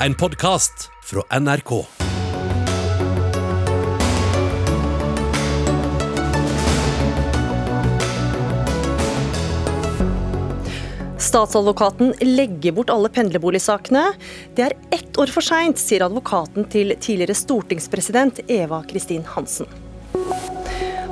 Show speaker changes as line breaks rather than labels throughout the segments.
En podkast fra NRK.
Statsadvokaten legger bort alle pendlerboligsakene. Det er ett år for seint, sier advokaten til tidligere stortingspresident Eva Kristin Hansen.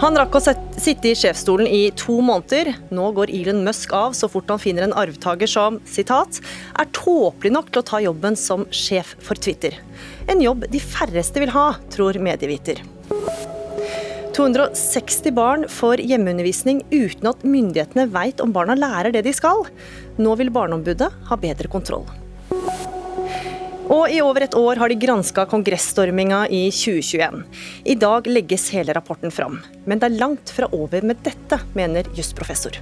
Han rakk å sitte i sjefsstolen i to måneder. Nå går Elon Musk av så fort han finner en arvtaker som citat, er tåpelig nok til å ta jobben som sjef for Twitter. En jobb de færreste vil ha, tror medieviter. 260 barn får hjemmeundervisning uten at myndighetene veit om barna lærer det de skal. Nå vil Barneombudet ha bedre kontroll. Og i over et år har de granska kongressstorminga i 2021. I dag legges hele rapporten fram. Men det er langt fra over med dette, mener jusprofessor.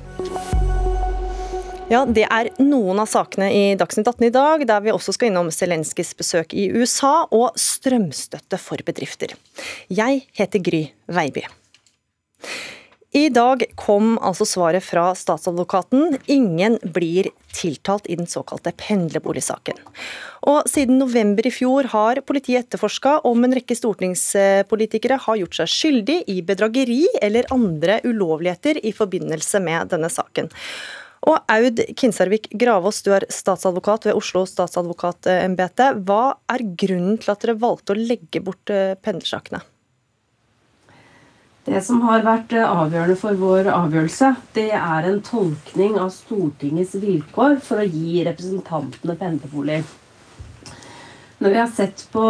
Ja, Det er noen av sakene i Dagsnytt 18 i dag, der vi også skal innom Zelenskyjs besøk i USA og strømstøtte for bedrifter. Jeg heter Gry Veiby. I dag kom altså svaret fra statsadvokaten. Ingen blir tiltalt i den såkalte pendlerboligsaken. Og Siden november i fjor har politiet etterforska om en rekke stortingspolitikere har gjort seg skyldig i bedrageri eller andre ulovligheter i forbindelse med denne saken. Og Aud Kinsarvik Gravås, du er statsadvokat ved Oslo statsadvokatembete. Hva er grunnen til at dere valgte å legge bort eh, pendlersakene?
Det som har vært eh, avgjørende for vår avgjørelse, det er en tolkning av Stortingets vilkår for å gi representantene pendlerbolig. Når vi har sett på,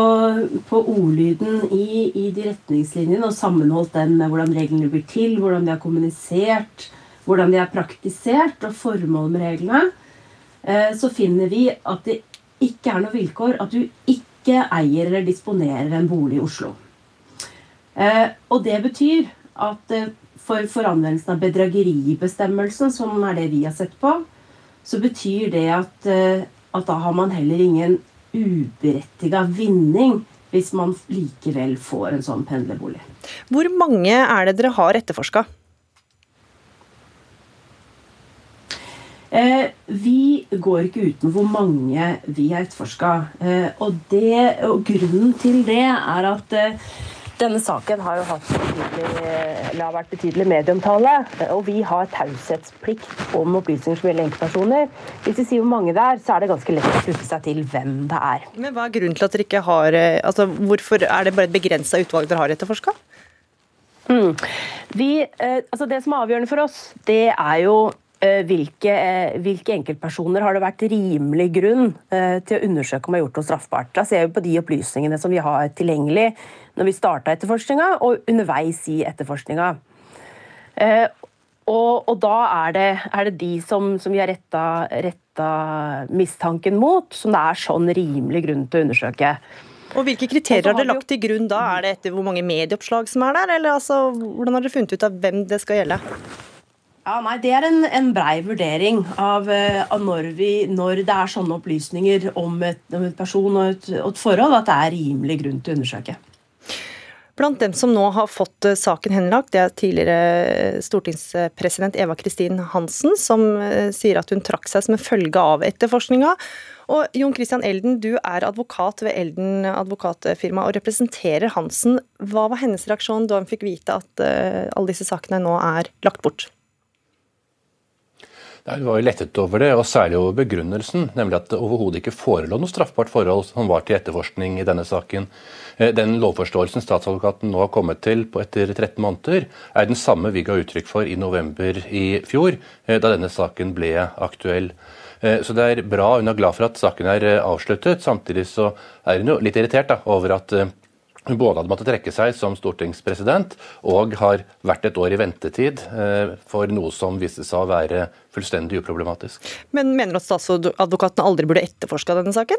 på ordlyden i, i, de retningslinjene og sammenholdt den med hvordan reglene blir til, hvordan de har kommunisert, hvordan de er praktisert og formålet med reglene, eh, så finner vi at det ikke er noe vilkår at du ikke eier eller disponerer en bolig i Oslo. Eh, og det betyr at eh, for, for anvendelsen av bedrageribestemmelsen, som er det vi har sett på, så betyr det at, eh, at da har man heller ingen uberettiga vinning hvis man likevel får en sånn pendlerbolig.
Hvor mange er det dere har etterforska?
Eh, vi går ikke uten hvor mange vi har etterforska. Eh, og, og, grunnen til det er at eh, denne saken har jo hatt betydelig, har vært betydelig medieomtale, og vi har taushetsplikt om opplysninger som gjelder enkeltpersoner. Hvis vi sier hvor mange det er, så er det ganske lett å slutte seg til hvem det er.
Men Hva er grunnen til at dere ikke har eh, altså Hvorfor er det bare et begrensa utvalg dere har etterforska?
Mm. Vi, eh, altså det som er avgjørende for oss, det er jo hvilke, eh, hvilke, enkeltpersoner har det vært rimelig grunn eh, til å undersøke om de har gjort noe straffbart. Da ser vi på de opplysningene som vi har tilgjengelig når vi starta etterforskninga og underveis i etterforskninga. Og, og, da er det, er det de som, som, vi har retta, retta mistanken mot, som det er sånn rimelig grunn til å undersøke.
Og Hvilke kriterier har dere lagt til grunn da? Er det etter hvor mange medieoppslag som er der, eller altså, hvordan har dere funnet ut av hvem det skal gjelde?
Ja, nei, Det er en, en brei vurdering av, eh, av når, vi, når, det er sånne opplysninger om et, om et person og et, og et, forhold, at det er rimelig grunn til å undersøke.
Blant dem som nå har fått eh, saken henlagt, det er tidligere stortingspresident Eva Kristin Hansen, som eh, sier at hun trakk seg som en følge av etterforskninga. Og Jon Christian Elden, du er advokat ved Elden advokatfirma og representerer Hansen. Hva var hennes reaksjon da hun fikk vite at alle disse sakene nå er lagt bort?
Hun var jo lettet over det, og særlig over begrunnelsen, nemlig at det overhodet ikke forelå noe straffbart forhold som var til etterforskning i denne saken. Eh, den lovforståelsen statsadvokaten nå har kommet til etter 13 måneder, er den samme vi ga uttrykk for i november i fjor, eh, da denne saken ble aktuell. Eh, så det er bra, hun er glad for at saken er avsluttet. Samtidig så er hun jo litt irritert da, over at hun både hadde måttet trekke seg som stortingspresident og har vært et år i ventetid eh, for noe som viste seg å være fullstendig uproblematisk.
Men mener du at statsadvokaten aldri burde etterforska denne saken?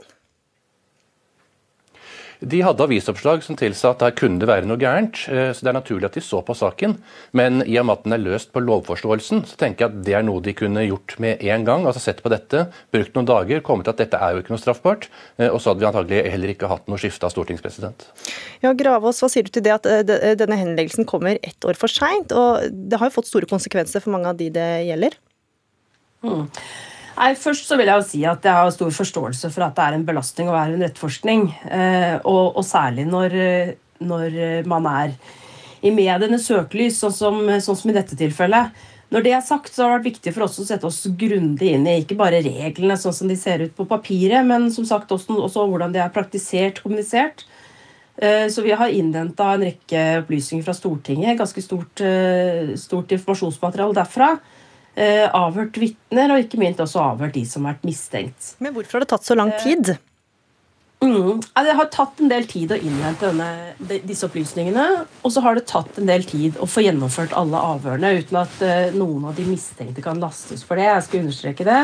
De hadde avisoppslag som tilsa at der kunne det være noe gærent, eh, så det er naturlig at de så på saken. Men i og med at den er løst på lovforståelsen, så tenker jeg at det er noe de kunne gjort med en gang. altså Sett på dette, brukt noen dager, kommet til at dette er jo ikke noe straffbart. Eh, og så hadde vi antagelig heller ikke hatt noe skifte av stortingspresident.
Ja, Gravås, hva sier du til det at eh, denne henleggelsen kommer ett år for seint? Og det har jo fått store konsekvenser for mange av de det gjelder?
Mm. Nei, Først så vil jeg jo si at jeg har stor forståelse for at det er en belastning å være under etterforskning. Eh, og, og, særlig når, når, man er i medienes søkelys, sånn som, sånn som, i dette tilfellet. Når det er sagt, så har det vært viktig for oss å sette oss grundig inn i ikke bare reglene sånn som de ser ut på papiret, men som sagt også, også hvordan de er praktisert, kommunisert. Eh, så vi har innhenta en rekke opplysninger fra Stortinget, ganske stort, eh, stort informasjonsmateriale derfra. Eh, avhørt vitner, og ikke minst også avhørt de som har vært mistenkt.
Men hvorfor har det tatt så lang eh, tid?
Mm, det har tatt en del tid å innhente denne, disse opplysningene. Og så har det tatt en del tid å få gjennomført alle avhørene uten at uh, noen av de mistenkte kan lastes for det. Jeg skal understreke det.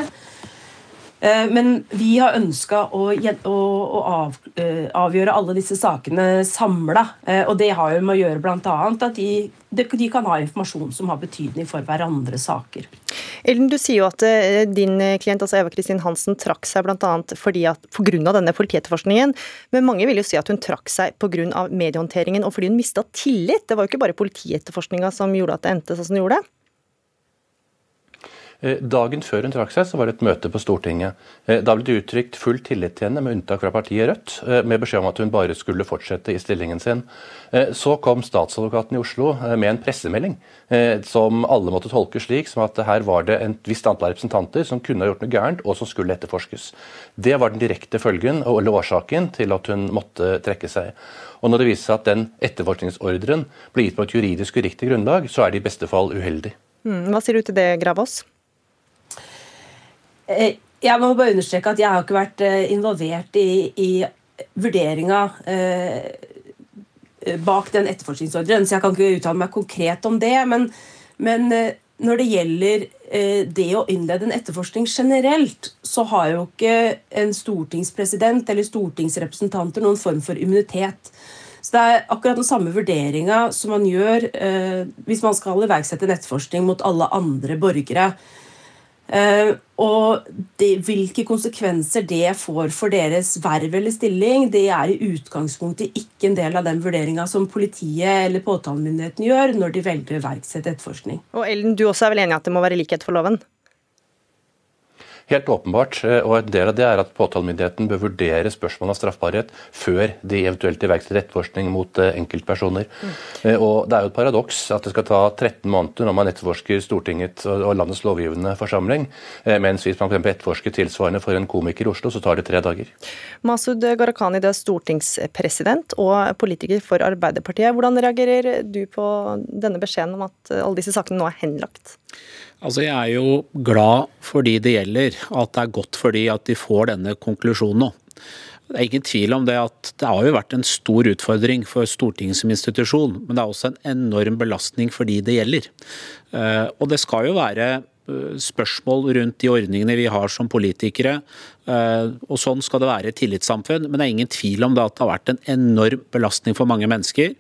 Eh, men vi har ønska å, å, eh, avgjøre alle disse sakene samla. Eh, og det har jo med å gjøre bl.a. at de, de, kan ha informasjon som har betydning for hverandres saker.
Ellen, du sier jo at din klient altså Eva Kristin Hansen trakk seg bl.a. pga. denne politietterforskningen. Men mange vil jo si at hun trakk seg pga. mediehåndteringen og fordi hun mista tillit. Det var jo ikke bare politietterforskninga som gjorde at det endte sånn som det gjorde.
Eh, dagen før hun trakk seg, så var det et møte på Stortinget. Eh, da ble det uttrykt full tillit til henne, med unntak fra partiet Rødt, eh, med beskjed om at hun bare skulle fortsette i stillingen sin. Så kom statsadvokaten i Oslo med en pressemelding som alle måtte tolke slik som at her var det et visst antall representanter som kunne ha gjort noe gærent, og som skulle etterforskes. Det var den direkte følgen eller årsaken til at hun måtte trekke seg. Og når det viser seg at den etterforskningsordren ble gitt på et juridisk uriktig grunnlag, så er det i beste fall uheldig.
Mm, hva sier du til det, Gravås?
Eh, jeg må bare understreke at jeg har ikke vært eh, involvert i, i vurderinga eh, bak den etterforskningsordren, så jeg kan ikke uttale meg konkret om det. Men, men når det gjelder det å innlede en etterforskning generelt, så har jo ikke en stortingspresident eller stortingsrepresentanter noen form for immunitet. Så Det er akkurat den samme vurderinga som man gjør hvis man skal iverksette en etterforskning mot alle andre borgere. Uh, og de, hvilke konsekvenser det får for deres verv eller stilling, det er i utgangspunktet ikke en del av den vurderinga som politiet eller påtalemyndigheten gjør når de velger å iverksette etterforskning.
Og Ellen, du også er vel enig i at det må være likhet for loven?
Helt åpenbart. Eh, og En del av det er at påtalemyndigheten bør vurdere spørsmål av straffbarhet før de eventuelt iverksetter etterforskning mot eh, enkeltpersoner. Mm. Og Det er jo et paradoks at det skal ta 13 måneder når man etterforsker Stortinget og landets lovgivende forsamling, mens hvis man f.eks. etterforsker tilsvarende for en komiker i Oslo, så tar det tre dager.
Masud Gharahkhani, du er stortingspresident og politiker for Arbeiderpartiet. Hvordan reagerer du på denne beskjeden om at alle disse sakene nå er henlagt?
Altså Jeg er jo glad for de det gjelder, at det er godt for de at de får denne konklusjonen nå. Det er ingen tvil om det at det har jo vært en stor utfordring for Stortinget som institusjon, men det er også en enorm belastning for de det gjelder. Eh, og det skal jo være eh, spørsmål rundt de ordningene vi har som politikere. Eh, og Sånn skal det være i tillitssamfunn, men det er ingen tvil om det at det har vært en enorm belastning for mange mennesker.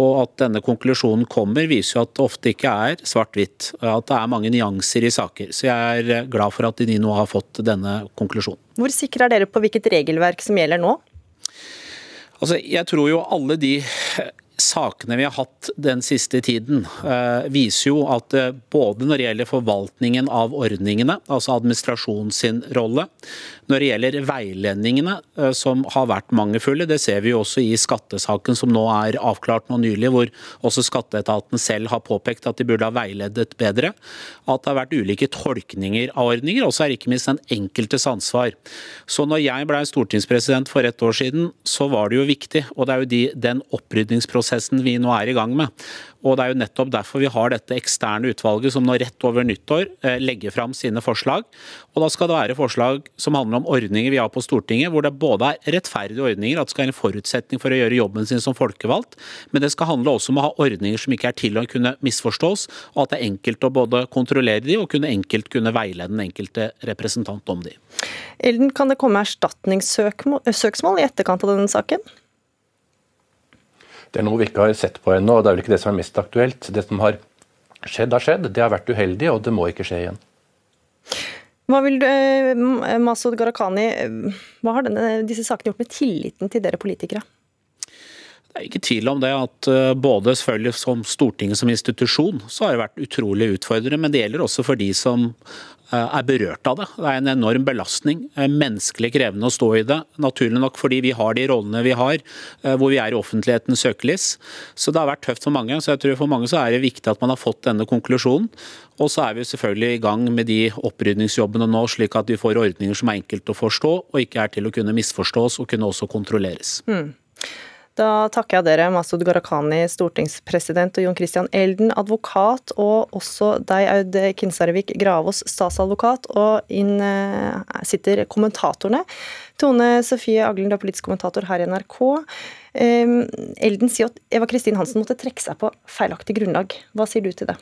Og at denne konklusjonen kommer, viser jo at det ofte ikke er svart-hvitt. At det er mange nyanser i saker. Så jeg er glad for at de nå har fått denne konklusjonen.
Hvor sikre er dere på hvilket regelverk som gjelder nå?
Altså, jeg tror jo alle de sakene vi har hatt den siste tiden, eh, viser jo at eh, både når det gjelder forvaltningen av ordningene, altså administrasjonen sin rolle, når det gjelder veiledningene, eh, som har vært mangelfulle, det ser vi jo også i skattesaken som nå er avklart nå nylig, hvor også skatteetaten selv har påpekt at de burde ha veiledet bedre. At det har vært ulike tolkninger av ordninger, også er ikke minst den enkeltes ansvar. Så når jeg ble stortingspresident for et år siden, så var det jo viktig, og det er jo de, den opprydningsprosessen vi nå er i gang med. Og Det er jo nettopp derfor vi har dette eksterne utvalget som nå rett over nyttår eh, legger fram sine forslag. Og Da skal det være forslag som handler om ordninger vi har på Stortinget, hvor det både er rettferdige ordninger, at det skal være en forutsetning for å gjøre jobben sin som folkevalgt, men det skal handle også om å ha ordninger som ikke er til å kunne misforstås, og at det er enkelt å både kontrollere de og kunne enkelt kunne veilede den enkelte representant om de.
Elden, kan det komme erstatningssøksmål i etterkant av denne saken?
Det er noe vi ikke har sett på ennå, og det er vel ikke det som er mest aktuelt. Det som har skjedd, har skjedd. Det har vært uheldig, og det må ikke skje igjen.
Hva vil du, eh, Masud Gharahkhani, hva har denne, disse sakene gjort med tilliten til dere politikere?
Det er ikke tvil om det at eh, både selvfølgelig som Stortinget som institusjon, så har det vært utrolig utfordrende. Men det gjelder også for de som er berørt av det. Det er en enorm belastning. Menneskelig krevende å stå i det. Naturlig nok fordi vi har de rollene vi har, hvor vi er i offentlighetens søkelys. Så det har vært tøft for mange. Så jeg tror for mange så er det viktig at man har fått denne konklusjonen. Og så er vi selvfølgelig i gang med de opprydningsjobbene nå, slik at vi får ordninger som er enkelt å forstå, og ikke er til å kunne misforstås og kunne også kontrolleres. Mm.
Da takker jeg dere, Masud Gharahkhani, stortingspresident, og Jon Christian Elden, advokat, og også deg, Aud Kinsarvik Gravås, statsadvokat. Og inn eh, sitter kommentatorene. Tone Sofie Aglen, du er politisk kommentator her i NRK. Elden sier at Eva Kristin Hansen måtte trekke seg på feilaktig grunnlag. Hva sier du til det?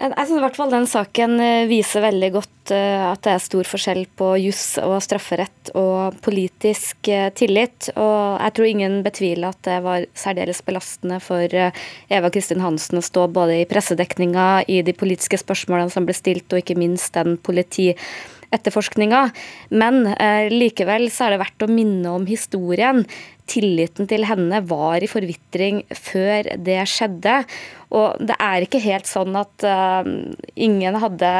Jeg synes i hvert fall den saken eh, viser veldig godt eh, at det er stor forskjell på juss og strafferett og politisk eh, tillit. Og jeg tror ingen betviler at det var særdeles belastende for Eva Kristin Hansen å stå både i pressedekninga, i de politiske spørsmålene som ble stilt, og ikke minst den politietterforskninga. Men eh, likevel så er det verdt å minne om historien. Tilliten til henne var i forvitring før det skjedde. Og det er ikke helt sånn at uh, ingen hadde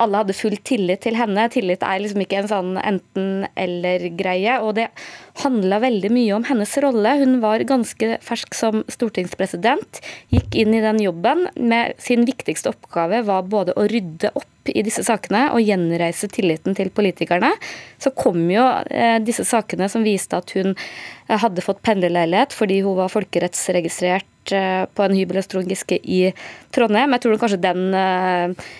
Alle hadde full tillit til henne. Tillit er liksom ikke en sånn enten-eller-greie. Og det handla veldig mye om hennes rolle. Hun var ganske fersk som stortingspresident. Gikk inn i den jobben med sin viktigste oppgave var både å rydde opp i disse sakene og gjenreise tilliten til politikerne. Så kom jo eh, disse sakene som viste at hun eh, hadde fått pendlerleilighet fordi hun var folkerettsregistrert på en hybel Trond Giske i Trondheim. Jeg tror kanskje den uh,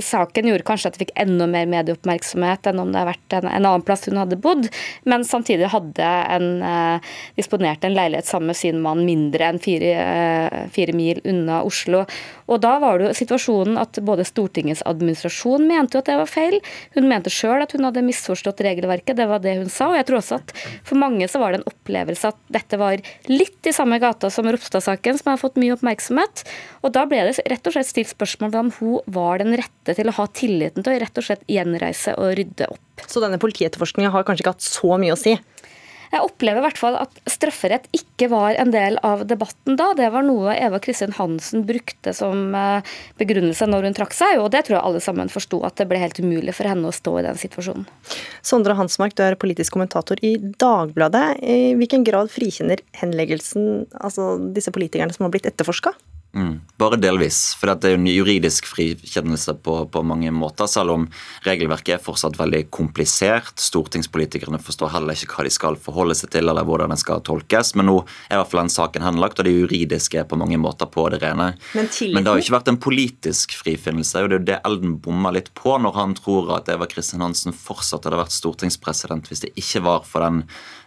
saken gjorde kanskje at det fikk enda mer medieoppmerksomhet enn om det hadde vært en, en, annen plass hun hadde bodd, men samtidig hadde en uh, disponert en leilighet sammen med sin mann mindre enn fire, fire mil unna Oslo. Og da var det jo situasjonen at både Stortingets administrasjon mente jo at det var feil. Hun mente sjøl at hun hadde misforstått regelverket, det var det hun sa. Og jeg tror også at for mange så var det en opplevelse at dette var litt i samme gata som Ropstad-saken, som har fått mye oppmerksomhet. Og da ble det rett og slett stilt spørsmål om hun var den rette til å ha tilliten til å rett og slett gjenreise og rydde opp.
Så denne politietterforskninga har kanskje ikke hatt så mye å si?
Jeg opplever i hvert fall at strafferett ikke var en del av debatten da. Det var noe Eva Kristin Hansen brukte som eh, begrunnelse når hun trakk seg, og det tror jeg alle sammen forsto at det ble helt umulig for henne å stå i den situasjonen.
Sondre Hansmark, du er politisk kommentator i Dagbladet. I hvilken grad frikjenner henleggelsen altså disse politikerne som har blitt etterforska?
Mm, bare delvis. For det er jo en juridisk frikjennelse på, på, mange måter. Selv om regelverket er fortsatt veldig komplisert. Stortingspolitikerne forstår heller ikke hva de skal forholde seg til, eller hvordan den skal tolkes. Men nå er i hvert fall den saken henlagt, og det juridiske er på mange måter på det rene. Men, Men det har jo ikke vært en politisk frifinnelse, og det er jo det Elden bommer litt på når han tror at Eva Kristin Hansen fortsatt hadde vært stortingspresident hvis det ikke var for den,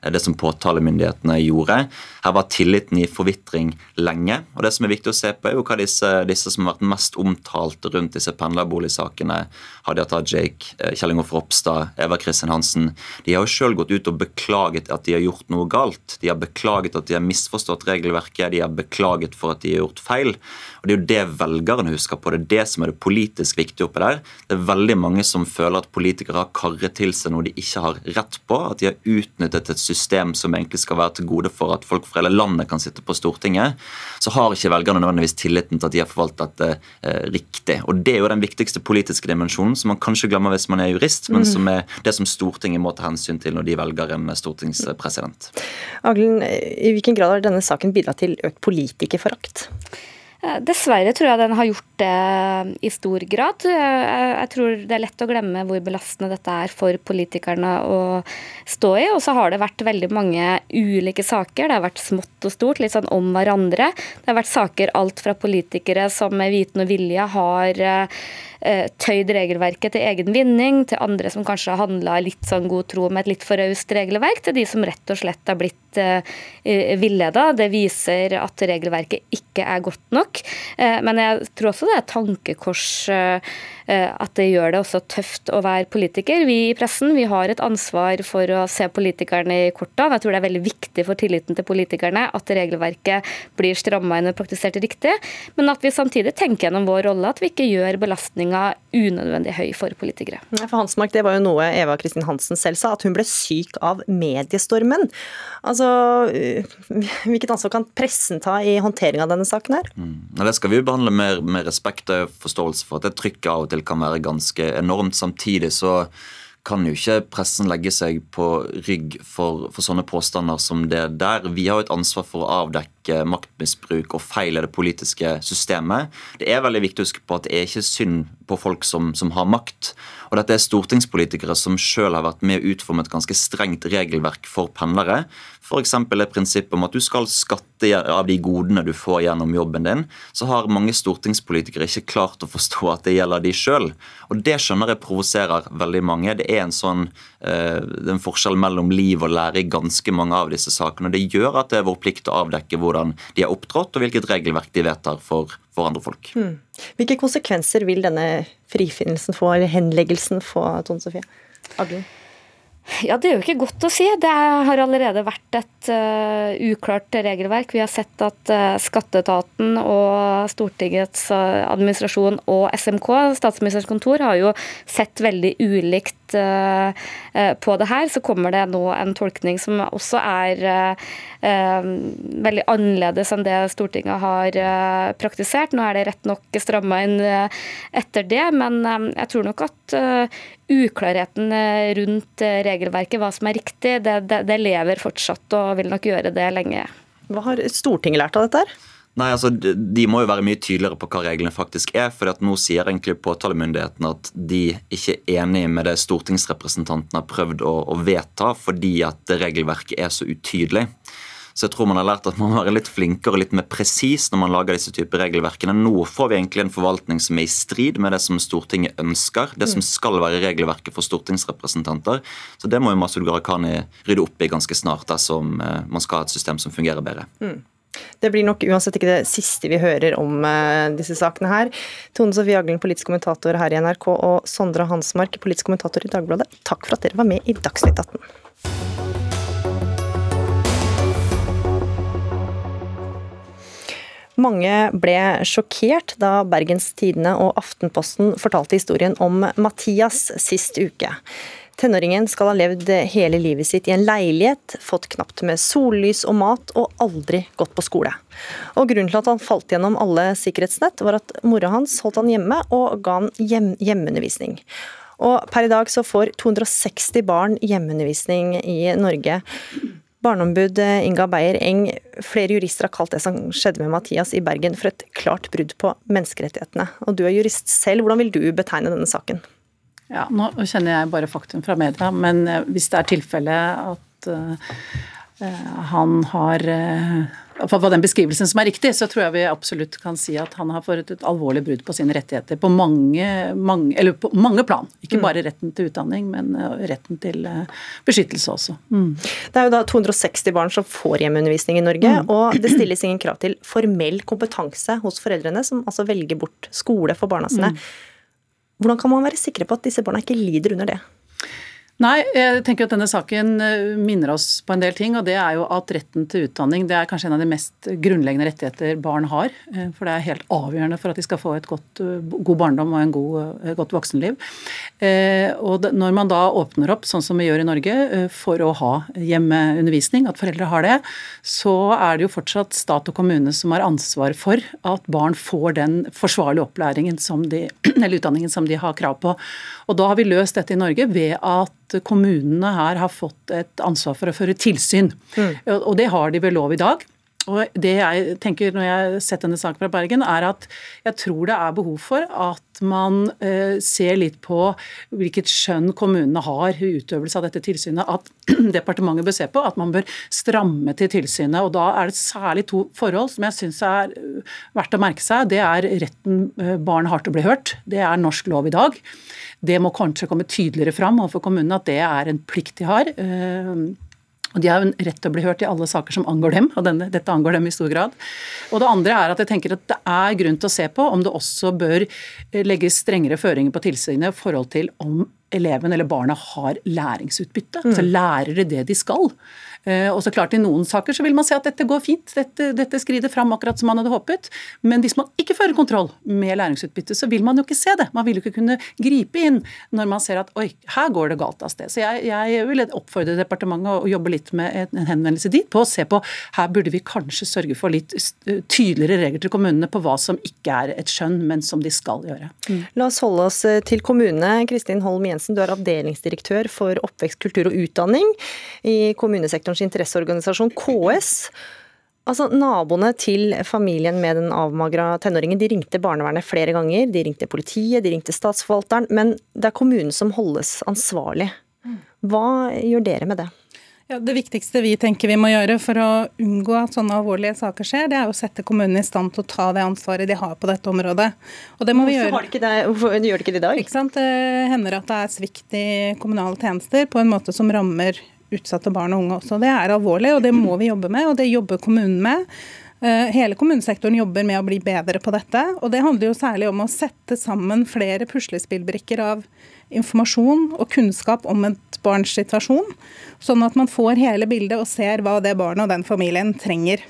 det som påtalemyndighetene gjorde. Her var tilliten i forvitring lenge. og det som er viktig å se på, er jo hva disse, disse som har vært mest omtalt rundt disse pendlerboligsakene, Hadia Tajik, eh, Kjell Ingolf Ropstad, Eva Kristin Hansen, de har jo sjøl gått ut og beklaget at de har gjort noe galt. De har beklaget at de har misforstått regelverket, de har beklaget for at de har gjort feil. Og Det er jo det velgerne husker på. Det er det som er det politisk viktige oppi der. Det er veldig mange som føler at politikere har karret til seg noe de ikke har rett på. At de har utnyttet et system som egentlig skal være til gode for at folk fra hele landet kan sitte på Stortinget. Så har ikke velgerne nødvendigvis nødvendigvis tilliten til at de har forvaltet det eh, riktig. Og Det er jo den viktigste politiske dimensjonen, som man kanskje glemmer hvis man er jurist, men mm. som er det som Stortinget må ta hensyn til når de velger en stortingspresident.
Aglen, I hvilken grad har denne saken bidratt til økt politikerforakt?
Eh, dessverre tror jeg den har gjort det i stor grad. Eh, jeg tror det er lett å glemme hvor belastende dette er for politikerne å stå i. Og så har det vært veldig mange ulike saker. Det har vært smått og stort, litt sånn om hverandre. Det har vært saker alt fra politikere som med viten og vilje har eh, tøyd regelverket til egen vinning, til andre som kanskje har handla litt sånn god tro med et litt for raust regelverk, til de som rett og slett har blitt villeda. Det viser at regelverket ikke er godt nok. Eh, men jeg tror også det er tankekors eh, Eh, at det gjør det også tøft å være politiker. Vi i pressen vi har et ansvar for å se politikerne i korta. Jeg tror det er veldig viktig for tilliten til politikerne at regelverket blir stramma inn og praktisert riktig, men at vi samtidig tenker gjennom vår rolle, at vi ikke gjør belastninga unødvendig høy for politikere.
For Hansmark, Det var jo noe Eva Kristin Hansen selv sa, at hun ble syk av mediestormen. Altså, Hvilket ansvar kan pressen ta i håndtering av denne saken? her?
Mm. Det skal vi behandle med, med respekt og forståelse for at det trykket av og til kan være ganske enormt. Samtidig så kan jo ikke pressen legge seg på rygg for, for, sånne påstander som det der. Vi har jo et ansvar for å avdekke maktmisbruk og feil i det politiske systemet. Det er veldig viktig å huske på at det er ikke synd på folk som, som har makt. Og dette er stortingspolitikere som sjøl har vært med å utforme et ganske strengt regelverk for pendlere. F.eks. et prinsipp om at du skal skatte av de godene du får gjennom jobben din. Så har mange stortingspolitikere ikke klart å forstå at det gjelder de sjøl. Og det skjønner jeg provoserer veldig mange. Det er en sånn eh, en forskjell mellom liv og lære i ganske mange av disse sakene. og Det gjør at det er vår plikt å avdekke hvordan de har opptrådt, og hvilket regelverk de vedtar for, for andre folk. Hmm.
Hvilke konsekvenser vil denne frifinnelsen få, eller henleggelsen få, Tone Sofie? Aglen?
Ja, Det er jo ikke godt å si. Det har allerede vært et uh, uklart regelverk. Vi har sett at uh, Skatteetaten og Stortingets uh, administrasjon og SMK, Statsministerens kontor, har jo sett veldig ulikt på det her. Så kommer det nå en tolkning som også er veldig annerledes enn det Stortinget har praktisert. Nå er det rett nok stramma inn etter det, men jeg tror nok at uklarheten eh, rundt eh, regelverket, hva som er riktig, det, det, det, lever fortsatt og vil nok gjøre det lenge.
Hva har Stortinget lært av dette? her?
Nei, altså, De må jo være mye tydeligere på hva reglene faktisk er. for at Nå sier egentlig påtalemyndigheten at de ikke er enig med det stortingsrepresentantene har prøvd å, å vedta, fordi at regelverket er så utydelig. Så jeg tror man har lært at man må være litt flinkere og litt mer presis når man lager disse typer regelverkene. Nå får vi egentlig en forvaltning som er i strid med det som Stortinget ønsker. Det som skal være regelverket for stortingsrepresentanter. Så det må jo Masud Gharahkhani rydde opp i ganske snart dersom eh, man skal ha et system som fungerer bedre. Mm.
Det blir nok uansett ikke det siste vi hører om uh, disse sakene her. Tone Sofie Aglen, politisk kommentator her i NRK, og Sondre Hansmark, politisk kommentator i Dagbladet. Takk for at dere var med i Dagsnytt 18. Mange ble sjokkert da Bergens Tidende og Aftenposten fortalte historien om Mathias sist uke. Tenåringen skal ha levd hele livet sitt i en leilighet, fått knapt med sollys og mat, og aldri gått på skole. Og Grunnen til at han falt gjennom alle sikkerhetsnett, var at mora hans holdt han hjemme og ga han hjem hjemmeundervisning. Og per i dag så får 260 barn hjemmeundervisning i Norge. Barneombud eh, Inga Beyer Eng, flere jurister har kalt det som skjedde med Mathias i Bergen for et klart brudd på menneskerettighetene. Og du er jurist selv, hvordan vil du betegne denne saken?
Ja, Nå kjenner jeg bare faktum fra media, men eh, hvis det er tilfellet at uh, han har uh, for den beskrivelsen som er riktig, så tror jeg vi absolutt kan si at han har fått et alvorlig brudd på sine rettigheter på mange, mange, eller på mange plan. Ikke mm. bare retten til utdanning, men eh, retten til eh, beskyttelse også. Mm.
Det er jo da 260 barn som får hjemmeundervisning i Norge, mm. og det stilles ingen krav til formell kompetanse hos foreldrene, som altså velger bort skole for barna sine. Mm. Hvordan kan man være sikre på at disse barna ikke lider under det?
Nei, jeg tenker at denne saken eh, minner oss på en del ting. og Det er jo at retten til utdanning det er kanskje en av de mest grunnleggende rettigheter barn har. Eh, for det er helt avgjørende for at de skal få et godt, eh, god barndom og en god, godt voksenliv. Og når man da åpner opp, sånn som vi gjør i Norge, for å ha hjemmeundervisning, at foreldre har det, så er det jo fortsatt stat og kommune som har ansvar for at barn får den forsvarlige opplæringen som de, eller utdanningen som de har krav på. Og da har vi løst dette i Norge ved at kommunene her har fått et ansvar for å føre tilsyn. Mm. Og det har de ved lov i dag. Og det jeg tenker når jeg har sett denne saken fra Bergen, er at jeg tror det er behov for at man eh, ser litt på hvilket skjønn kommunene har i utøvelse av dette tilsynet. At departementet bør se på at man bør stramme til tilsynet. og Da er det særlig to forhold som jeg syns er eh, verdt å merke seg. Det er retten eh, barn har til å bli hørt. Det er norsk lov i dag. Det må kanskje komme tydeligere fram overfor kommunene at det er en plikt de har. Og De har jo en rett til å bli hørt i alle saker som angår dem, og denne, dette angår dem i stor grad. Og Det andre er at jeg tenker at det er grunn til å se på om det også bør eh, legges strengere føringer på tilsynet i forhold til om eleven eller barna har læringsutbytte. Mm. Så lærer det det de skal. Eh, og så klart I noen saker så vil man se at dette går fint, dette, dette skrider fram akkurat som man hadde håpet. Men hvis man ikke fører kontroll med læringsutbytte, så vil man jo ikke se det. Man vil jo ikke kunne gripe inn når man ser at oi, her går det galt av sted. Så jeg, jeg vil oppfordre departementet å jobbe litt med en henvendelse dit på å se på her burde vi kanskje sørge for litt tydeligere regler til kommunene på hva som ikke er et skjønn, men som de skal gjøre.
Mm. La oss holde oss eh, til kommunene. Kristin Holm Jensen, du er avdelingsdirektør for oppvekst, kultur og utdanning i kommunesektoren sektorens interesseorganisasjon, KS. Altså, Naboene til familien med den avmagra tenåringen de ringte barnevernet flere ganger. De ringte politiet, de ringte statsforvalteren. Men det er kommunen som holdes ansvarlig. Hva gjør dere med det?
Ja, det viktigste vi tenker vi må gjøre for å unngå at sånne alvorlige saker skjer, det er å sette kommunene i stand til å ta det ansvaret de har på dette området. Og det må
Hvorfor, vi gjøre. De det? Hvorfor gjør de ikke det i dag?
Ikke sant? Det hender at det er svikt i kommunale tjenester på en måte som rammer utsatte barn og unge også. Det er alvorlig, og det må vi jobbe med, og det jobber kommunen med. Eh, hele kommunesektoren jobber med å bli bedre på dette. og Det handler jo særlig om å sette sammen flere puslespillbrikker av informasjon og kunnskap om et barns situasjon. Sånn at man får hele bildet og ser hva det barnet og den familien trenger.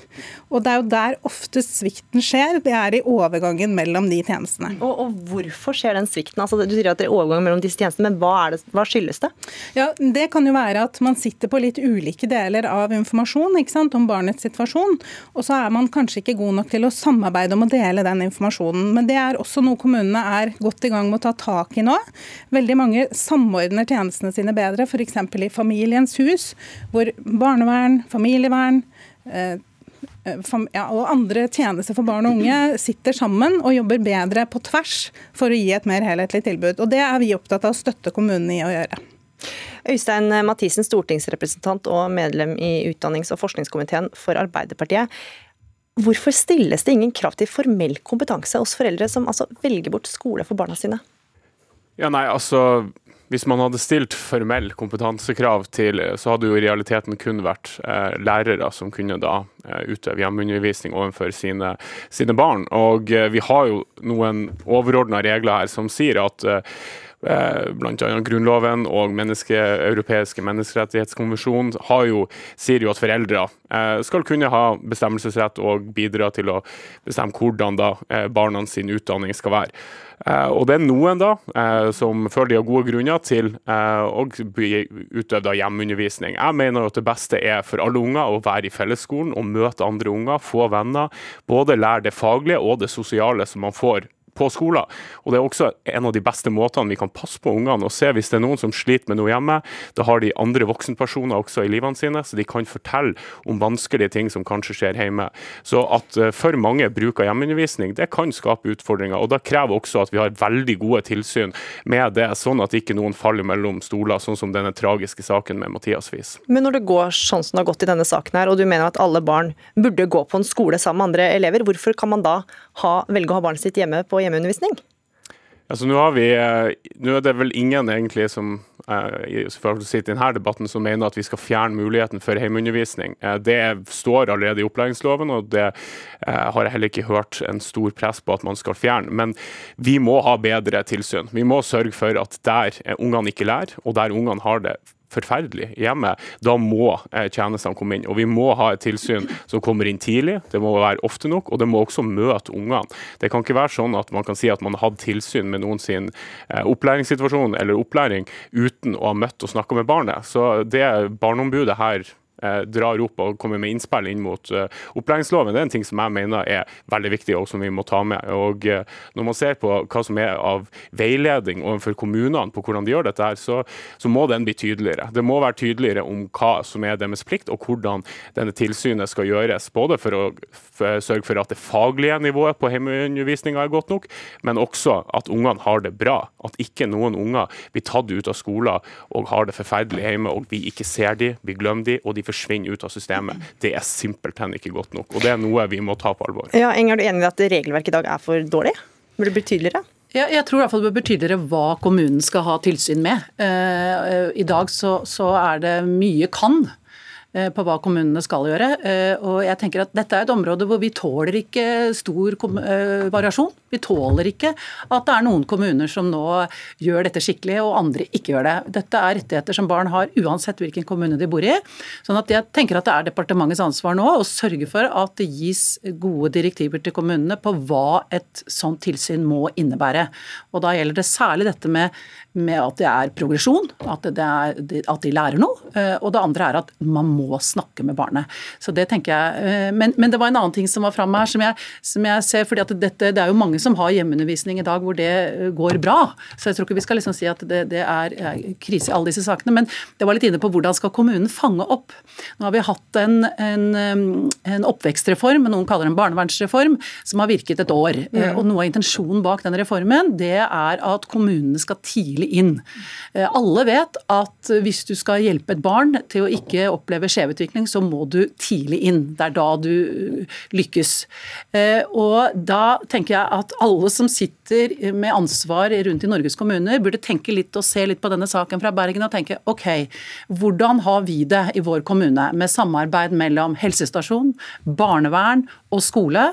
Og Det er jo der oftest svikten skjer, det er i overgangen mellom de tjenestene.
Og, og Hvorfor skjer den svikten? Altså, du sier at det er overgang mellom disse tjenestene, men hva, det, hva, skyldes det?
Ja, Det kan jo være at man sitter på litt ulike deler av informasjon sant, om barnets situasjon, og så er man kanskje ikke god nok til å samarbeide om å dele den informasjonen. Men det er også noe kommunene er godt i gang med å ta tak i nå. Veldig mange samordner tjenestene sine bedre, f.eks. i Familiens hus, hvor barnevern, familievern, eh, Eh, ja, og andre tjenester for barn og unge sitter sammen og jobber bedre på tvers for å gi et mer helhetlig tilbud. Og Det er vi opptatt av å støtte kommunene i å gjøre.
Øystein Mathisen, stortingsrepresentant og medlem i utdannings- og forskningskomiteen for Arbeiderpartiet. Hvorfor stilles det ingen krav til formell kompetanse hos foreldre som altså velger bort skole for barna sine?
Ja, nei, altså hvis man hadde stilt formell kompetansekrav til, så hadde jo i realiteten kun vært eh, lærere som kunne da eh, utøve hjemmeundervisning overfor sine, sine barn. Og eh, vi har jo noen overordna regler her som sier at eh, eh Bl.a. Grunnloven og menneske, europeiske menneskerettighetskonvensjon jo, sier jo at foreldre eh, skal kunne ha bestemmelsesrett og bidra til å bestemme hvordan da eh, barna sin utdanning skal være. Eh, og det er noen da eh, som føler de har gode grunner til eh, å utøve hjemmeundervisning. Jeg mener at det beste er for alle unger å være i fellesskolen og møte andre unger, få venner. Både lære det faglige og det sosiale som man får på skolen. Og Det er også en av de beste måtene vi kan passe på ungene og se hvis det er noen som sliter med noe hjemme. Da har de andre voksenpersoner også i livene sine, så de kan fortelle om vanskelige ting som kanskje skjer hjemme. Så at eh, for mange bruker hjemmeundervisning, det kan skape utfordringer. og Da krever også at vi har veldig gode tilsyn med det, sånn at ikke noen faller mellom stoler, sånn som denne tragiske saken med Mathias Vis.
Men når det går sånn som det har gått i denne saken her, og du mener at alle barn burde gå på en skole sammen med andre elever, hvorfor kan man da ha, velge å ha barnet sitt hjemme på hjemmeundervisning?
Altså, nå, vi, eh, nå, er det vel ingen egentlig som sitte i denne debatten som mener at vi skal fjerne muligheten for hjemmeundervisning. Uh, det står allerede i opplæringsloven, og det har jeg heller ikke hørt en stor press på at man skal fjerne. Men vi må ha bedre tilsyn. Vi må sørge for at der ungene ikke lærer, og der ungene har det forferdelig hjemme, da må eh, tjenestene komme inn. Og vi må ha et tilsyn som kommer inn tidlig, det må være ofte nok, og det må også møte ungene. Det kan ikke være sånn at man kan si at man har hatt tilsyn med noen sin eh, opplæringssituasjon eller opplæring uten å ha møtt og snakka med barnet. Så det Barneombudet her drar opp og kommer med innspill inn mot uh, opplæringsloven. Det er en ting som jeg mener er veldig viktig og som vi må ta med. Og uh, Når man ser på hva som er av veiledning overfor kommunene på hvordan de gjør dette, her, så, så, må den bli tydeligere. Det må være tydeligere om hva som er deres plikt, og hvordan denne tilsynet skal gjøres. Både for å sørge for at det faglige nivået på hjemmeundervisninga er godt nok, men også at ungene har det bra. At ikke noen unger blir tatt ut av skolen og har det forferdelig hjemme, og vi ikke ser dem, vi glemmer dem, og de forsvinner ut av systemet. Det er simpelthen ikke godt nok. Og det er noe vi må ta på alvor.
Ja, Enger, er du enig i at regelverket i dag er for dårlig? Burde det bli tydeligere?
Ja, jeg tror i hvert fall det bør bli tydeligere hva kommunen skal ha tilsyn med. Uh, I dag så, så er det mye kan. Eh, på hva kommunene skal gjøre. Eh, og jeg tenker at Dette er et område hvor vi tåler ikke stor variasjon. Vi tåler ikke at det er noen kommuner som nå gjør dette skikkelig, og andre ikke gjør det. Dette er rettigheter som barn har uansett hvilken kommune de bor i. Sånn at jeg tenker at det er departementets ansvar nå å sørge for at det gis gode direktiver til kommunene på hva et sånt tilsyn må innebære. Og Da gjelder det særlig dette med med at det er progresjon, at, det er, at, de lærer noe. Eh, og det andre er at man må snakke med barnet. Så det tenker jeg, eh, men, men det var en annen ting som var framme her, som jeg, som jeg, ser. fordi at dette, Det er jo mange som har hjemmeundervisning i dag hvor det eh, går bra. Så jeg tror ikke vi skal liksom si at det, det er, er krise i alle disse sakene. Men det var litt inne på hvordan skal kommunen fange opp. Nå har vi hatt en, en, en oppvekstreform, noen kaller det en barnevernsreform, som har virket et år. Mm. Og Noe av intensjonen bak den reformen det er at kommunene skal tidlig tidlig inn. Eh, alle vet at hvis du skal hjelpe et barn til å ikke oppleve skjevutvikling, så må du tidlig inn. Det er da du eh, lykkes. Eh, og da tenker jeg at alle som sitter med ansvar rundt i Norges kommuner, burde tenke litt og se litt på denne saken fra Bergen og tenke OK, hvordan har vi det i vår kommune med samarbeid mellom helsestasjon, barnevern og skole?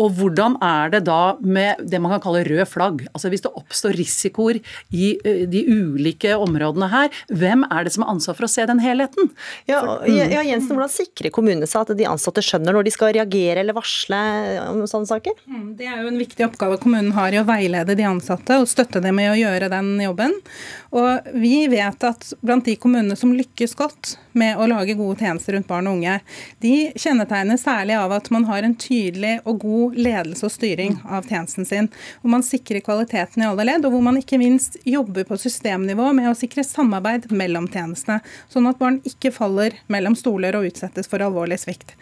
Og hvordan er det da med det man kan kalle rød flagg? Altså Hvis det oppstår risikoer i de ulike områdene her, hvem er det som har ansvar for å se den helheten?
Ja, ja Jensen, Hvordan sikrer kommunene seg at de ansatte skjønner når de skal reagere eller varsle om sånne saker?
Mm, det er jo en viktig oppgave kommunen har i å veilede de ansatte og støtte dem i å gjøre den jobben. Og vi vet at blant de kommunene som lykkes godt med å lage gode tjenester rundt barn og unge, de kjennetegnes særlig av at man har en tydelig og god ledelse og styring av tjenesten sin. Hvor man sikrer kvaliteten i alle ledd, og hvor man ikke minst jobber på systemnivå med å sikre samarbeid mellom tjenestene, sånn at barn ikke faller mellom stoler og utsettes for alvorlig svikt.